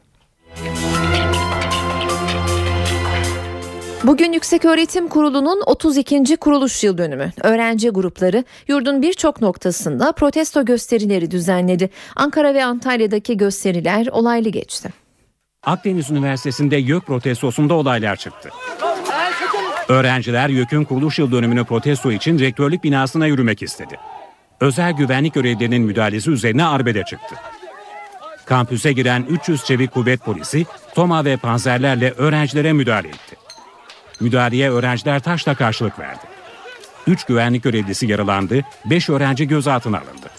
Bugün Yükseköğretim Kurulu'nun 32. kuruluş yıl dönümü. Öğrenci grupları yurdun birçok noktasında protesto gösterileri düzenledi. Ankara ve Antalya'daki gösteriler olaylı geçti. Akdeniz Üniversitesi'nde YÖK protestosunda olaylar çıktı. Öğrenciler YÖK'ün kuruluş yıl dönümünü protesto için rektörlük binasına yürümek istedi. Özel güvenlik görevlilerinin müdahalesi üzerine arbede çıktı. Kampüse giren 300 çevik kuvvet polisi Toma ve panzerlerle öğrencilere müdahale etti. Müdahaleye öğrenciler taşla karşılık verdi. 3 güvenlik görevlisi yaralandı, 5 öğrenci gözaltına alındı.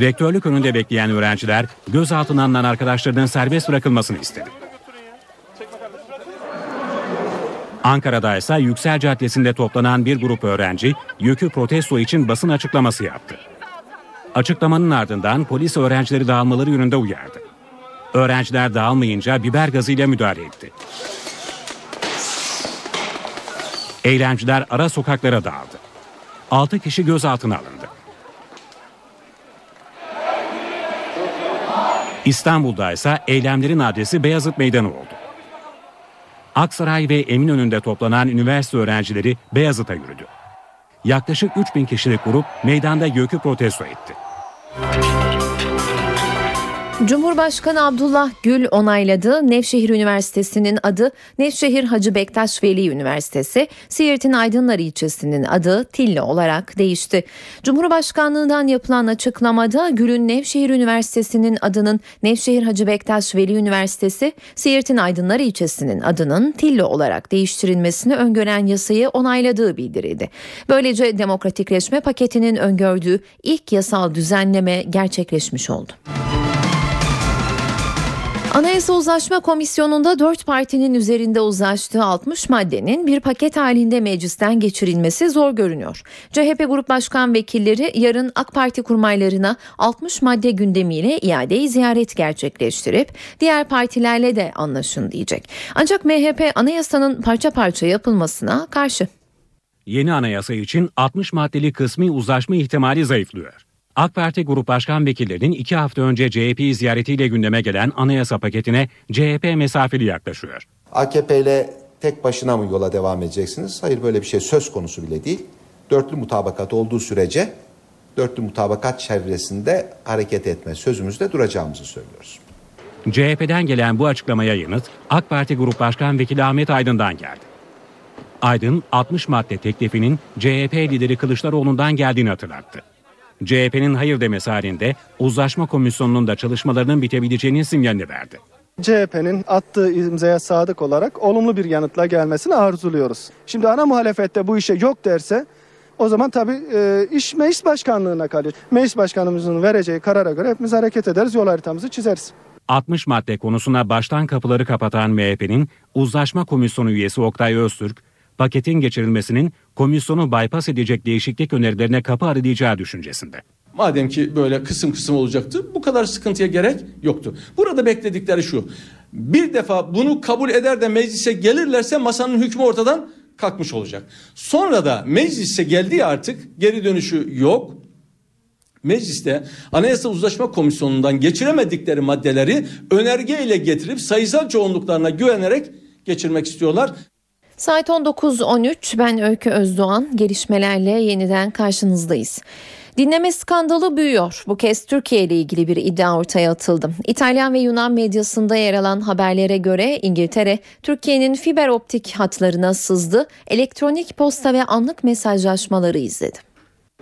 Rektörlük önünde bekleyen öğrenciler gözaltına alınan arkadaşlarının serbest bırakılmasını istedi. Ankara'da ise Yüksel Caddesi'nde toplanan bir grup öğrenci YÖK'ü protesto için basın açıklaması yaptı. Açıklamanın ardından polis öğrencileri dağılmaları yönünde uyardı. Öğrenciler dağılmayınca biber gazıyla müdahale etti. Eylemciler ara sokaklara dağıldı. 6 kişi gözaltına alındı. İstanbul'da ise eylemlerin adresi Beyazıt Meydanı oldu. Aksaray ve Eminönü'nde toplanan üniversite öğrencileri Beyazıt'a yürüdü. Yaklaşık 3000 kişilik grup meydanda YÖK'ü protesto etti. Cumhurbaşkanı Abdullah Gül onayladı. Nevşehir Üniversitesi'nin adı Nevşehir Hacı Bektaş Veli Üniversitesi, Siirt'in Aydınlar ilçesinin adı Tilli olarak değişti. Cumhurbaşkanlığından yapılan açıklamada Gül'ün Nevşehir Üniversitesi'nin adının Nevşehir Hacı Bektaş Veli Üniversitesi, Siirt'in Aydınlar ilçesinin adının Tilli olarak değiştirilmesini öngören yasayı onayladığı bildirildi. Böylece demokratikleşme paketinin öngördüğü ilk yasal düzenleme gerçekleşmiş oldu. Anayasa Uzlaşma Komisyonu'nda dört partinin üzerinde uzlaştığı 60 maddenin bir paket halinde meclisten geçirilmesi zor görünüyor. CHP Grup Başkan Vekilleri yarın AK Parti kurmaylarına 60 madde gündemiyle iadeyi ziyaret gerçekleştirip diğer partilerle de anlaşın diyecek. Ancak MHP anayasanın parça parça yapılmasına karşı. Yeni anayasa için 60 maddeli kısmi uzlaşma ihtimali zayıflıyor. AK Parti Grup Başkan Vekillerinin iki hafta önce CHP'yi ziyaretiyle gündeme gelen anayasa paketine CHP mesafeli yaklaşıyor. AKP ile tek başına mı yola devam edeceksiniz? Hayır böyle bir şey söz konusu bile değil. Dörtlü mutabakat olduğu sürece dörtlü mutabakat çevresinde hareket etme sözümüzde duracağımızı söylüyoruz. CHP'den gelen bu açıklamaya yanıt AK Parti Grup Başkan Vekili Ahmet Aydın'dan geldi. Aydın 60 madde teklifinin CHP lideri Kılıçdaroğlu'ndan geldiğini hatırlattı. CHP'nin hayır demesi halinde uzlaşma komisyonunun da çalışmalarının bitebileceğinin sinyalini verdi. CHP'nin attığı imzaya sadık olarak olumlu bir yanıtla gelmesini arzuluyoruz. Şimdi ana muhalefette bu işe yok derse o zaman tabii e, iş meclis başkanlığına kalıyor. Meclis başkanımızın vereceği karara göre hepimiz hareket ederiz, yol haritamızı çizeriz. 60 madde konusuna baştan kapıları kapatan MHP'nin uzlaşma komisyonu üyesi Oktay Öztürk, paketin geçirilmesinin komisyonu bypass edecek değişiklik önerilerine kapı aralayacağı düşüncesinde. Madem ki böyle kısım kısım olacaktı bu kadar sıkıntıya gerek yoktu. Burada bekledikleri şu. Bir defa bunu kabul eder de meclise gelirlerse masanın hükmü ortadan kalkmış olacak. Sonra da meclise geldiği artık geri dönüşü yok. Mecliste Anayasa Uzlaşma Komisyonu'ndan geçiremedikleri maddeleri önergeyle getirip sayısal çoğunluklarına güvenerek geçirmek istiyorlar. Saat 19.13 ben Öykü Özdoğan gelişmelerle yeniden karşınızdayız. Dinleme skandalı büyüyor. Bu kez Türkiye ile ilgili bir iddia ortaya atıldı. İtalyan ve Yunan medyasında yer alan haberlere göre İngiltere, Türkiye'nin fiber optik hatlarına sızdı, elektronik posta ve anlık mesajlaşmaları izledi.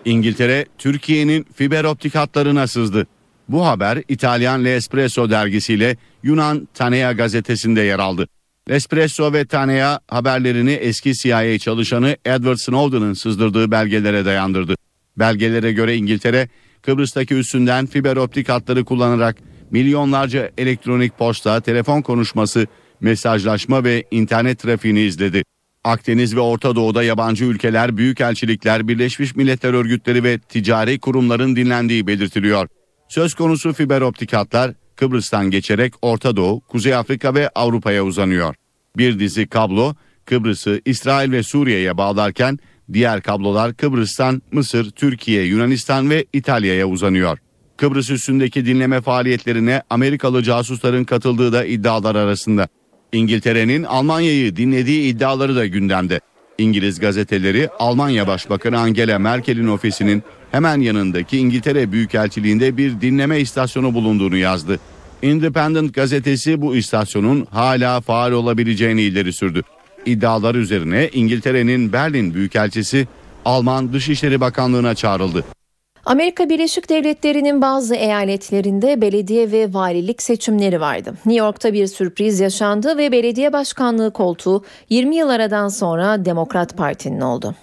İngiltere, Türkiye'nin fiber optik hatlarına sızdı. Bu haber İtalyan L'Espresso dergisiyle Yunan Tanea gazetesinde yer aldı. L'Espresso ve Tanea haberlerini eski CIA çalışanı Edward Snowden'ın sızdırdığı belgelere dayandırdı. Belgelere göre İngiltere, Kıbrıs'taki üssünden fiber optik hatları kullanarak milyonlarca elektronik posta, telefon konuşması, mesajlaşma ve internet trafiğini izledi. Akdeniz ve Orta Doğu'da yabancı ülkeler, büyükelçilikler, Birleşmiş Milletler Örgütleri ve ticari kurumların dinlendiği belirtiliyor. Söz konusu fiber optik hatlar Kıbrıs'tan geçerek Orta Doğu, Kuzey Afrika ve Avrupa'ya uzanıyor. Bir dizi kablo Kıbrıs'ı İsrail ve Suriye'ye bağlarken diğer kablolar Kıbrıs'tan Mısır, Türkiye, Yunanistan ve İtalya'ya uzanıyor. Kıbrıs üstündeki dinleme faaliyetlerine Amerikalı casusların katıldığı da iddialar arasında. İngiltere'nin Almanya'yı dinlediği iddiaları da gündemde. İngiliz gazeteleri Almanya Başbakanı Angela Merkel'in ofisinin hemen yanındaki İngiltere Büyükelçiliğinde bir dinleme istasyonu bulunduğunu yazdı. Independent gazetesi bu istasyonun hala faal olabileceğini ileri sürdü. İddialar üzerine İngiltere'nin Berlin Büyükelçisi Alman Dışişleri Bakanlığı'na çağrıldı. Amerika Birleşik Devletleri'nin bazı eyaletlerinde belediye ve valilik seçimleri vardı. New York'ta bir sürpriz yaşandı ve belediye başkanlığı koltuğu 20 yıl aradan sonra Demokrat Parti'nin oldu.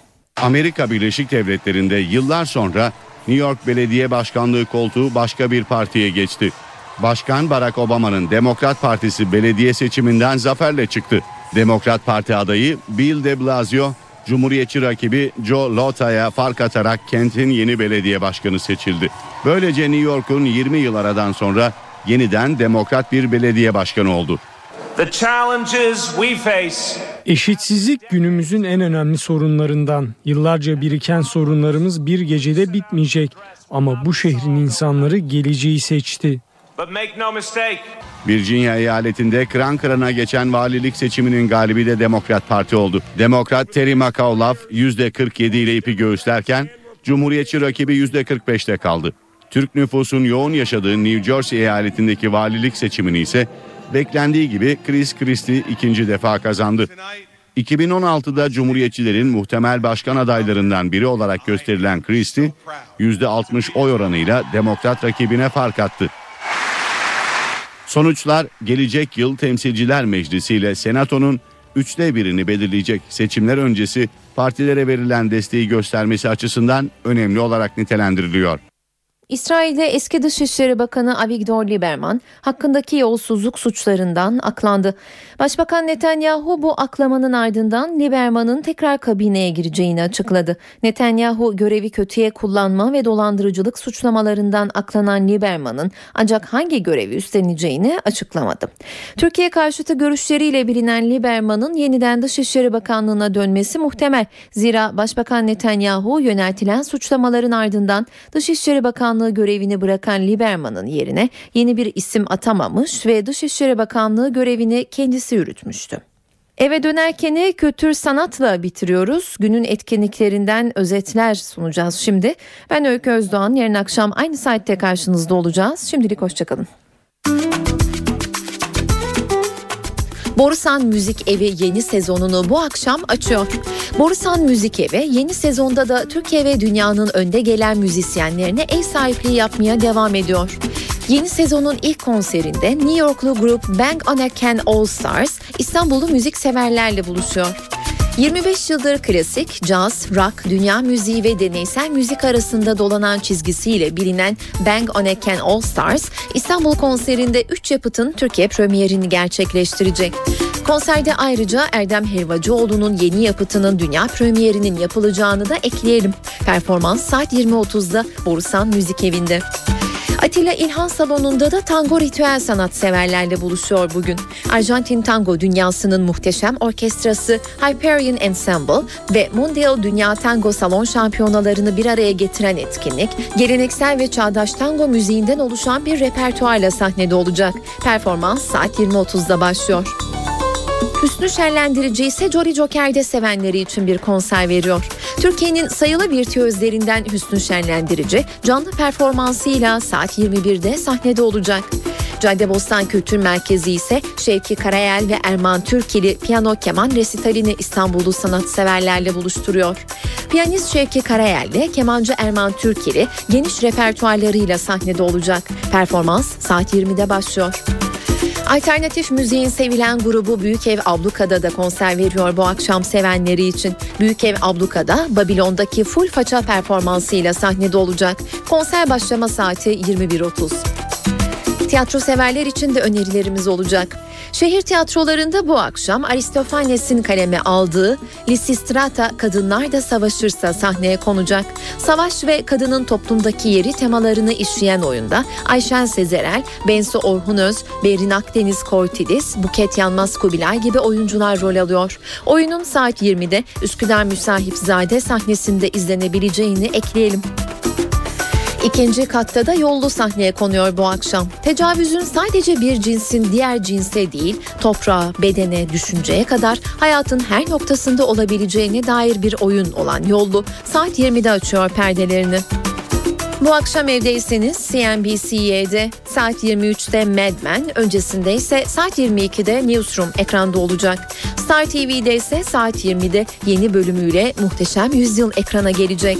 Amerika Birleşik Devletleri'nde yıllar sonra New York Belediye Başkanlığı koltuğu başka bir partiye geçti. Başkan Barack Obama'nın Demokrat Partisi belediye seçiminden zaferle çıktı. Demokrat Parti adayı Bill de Blasio, Cumhuriyetçi rakibi Joe Lota'ya fark atarak kentin yeni belediye başkanı seçildi. Böylece New York'un 20 yıl aradan sonra yeniden demokrat bir belediye başkanı oldu. Eşitsizlik günümüzün en önemli sorunlarından. Yıllarca biriken sorunlarımız bir gecede bitmeyecek ama bu şehrin insanları geleceği seçti. Virginia eyaletinde kıran kırana geçen valilik seçiminin galibi de Demokrat Parti oldu. Demokrat Terry McAuliffe %47 ile ipi göğüslerken Cumhuriyetçi rakibi %45'te kaldı. Türk nüfusun yoğun yaşadığı New Jersey eyaletindeki valilik seçimini ise beklendiği gibi Chris Christie ikinci defa kazandı. 2016'da Cumhuriyetçilerin muhtemel başkan adaylarından biri olarak gösterilen Christie %60 oy oranıyla Demokrat rakibine fark attı. Sonuçlar gelecek yıl Temsilciler Meclisi ile Senato'nun üçte birini belirleyecek seçimler öncesi partilere verilen desteği göstermesi açısından önemli olarak nitelendiriliyor. İsrail'de eski Dışişleri Bakanı Avigdor Lieberman hakkındaki yolsuzluk suçlarından aklandı. Başbakan Netanyahu bu aklamanın ardından Lieberman'ın tekrar kabineye gireceğini açıkladı. Netanyahu görevi kötüye kullanma ve dolandırıcılık suçlamalarından aklanan Lieberman'ın ancak hangi görevi üstleneceğini açıklamadı. Türkiye karşıtı görüşleriyle bilinen Lieberman'ın yeniden Dışişleri Bakanlığı'na dönmesi muhtemel. Zira Başbakan Netanyahu yöneltilen suçlamaların ardından Dışişleri Bakanlığı Bakanlığı görevini bırakan Lieberman'ın yerine yeni bir isim atamamış ve Dışişleri Bakanlığı görevini kendisi yürütmüştü. Eve dönerken kültür sanatla bitiriyoruz. Günün etkinliklerinden özetler sunacağız şimdi. Ben Öykü Özdoğan. Yarın akşam aynı saatte karşınızda olacağız. Şimdilik hoşçakalın. Borusan Müzik Evi yeni sezonunu bu akşam açıyor. Borusan Müzik Evi yeni sezonda da Türkiye ve dünyanın önde gelen müzisyenlerine ev sahipliği yapmaya devam ediyor. Yeni sezonun ilk konserinde New Yorklu grup Bang on a Can All Stars İstanbullu müzik severlerle buluşuyor. 25 yıldır klasik, caz, rock, dünya müziği ve deneysel müzik arasında dolanan çizgisiyle bilinen Bang on a Can All Stars, İstanbul konserinde 3 yapıtın Türkiye premierini gerçekleştirecek. Konserde ayrıca Erdem Helvacıoğlu'nun yeni yapıtının dünya premierinin yapılacağını da ekleyelim. Performans saat 20.30'da Borusan Müzik Evi'nde. Atilla İlhan Salonu'nda da tango ritüel sanatseverlerle buluşuyor bugün. Arjantin tango dünyasının muhteşem orkestrası Hyperion Ensemble ve Mondial Dünya Tango Salon şampiyonalarını bir araya getiren etkinlik, geleneksel ve çağdaş tango müziğinden oluşan bir repertuarla sahnede olacak. Performans saat 20.30'da başlıyor. Hüsnü Şenlendirici ise Jolly Joker'de sevenleri için bir konser veriyor. Türkiye'nin sayılı virtüözlerinden Hüsnü Şenlendirici canlı performansıyla saat 21'de sahnede olacak. Caddebostan Kültür Merkezi ise Şevki Karayel ve Erman Türkili piyano keman resitalini İstanbullu sanatseverlerle buluşturuyor. Piyanist Şevki Karayel ile kemancı Erman Türkili geniş repertuarlarıyla sahnede olacak. Performans saat 20'de başlıyor. Alternatif müziğin sevilen grubu Büyük Ev Abluka'da da konser veriyor bu akşam sevenleri için. Büyük Ev Abluka'da Babilon'daki full faça performansıyla sahnede olacak. Konser başlama saati 21.30. Tiyatro severler için de önerilerimiz olacak. Şehir tiyatrolarında bu akşam Aristofanes'in kaleme aldığı Lisistrata Kadınlar da Savaşırsa sahneye konacak. Savaş ve kadının toplumdaki yeri temalarını işleyen oyunda Ayşen Sezerel, Bensu Orhunöz, Berin Akdeniz Kortilis, Buket Yanmaz Kubilay gibi oyuncular rol alıyor. Oyunun saat 20'de Üsküdar Müsahipzade sahnesinde izlenebileceğini ekleyelim. İkinci katta da yollu sahneye konuyor bu akşam. Tecavüzün sadece bir cinsin diğer cinse değil, toprağa, bedene, düşünceye kadar hayatın her noktasında olabileceğine dair bir oyun olan yollu saat 20'de açıyor perdelerini. Bu akşam evdeyseniz CNBC'de saat 23'te Mad Men, öncesinde ise saat 22'de Newsroom ekranda olacak. Star TV'de ise saat 20'de yeni bölümüyle Muhteşem Yüzyıl ekrana gelecek.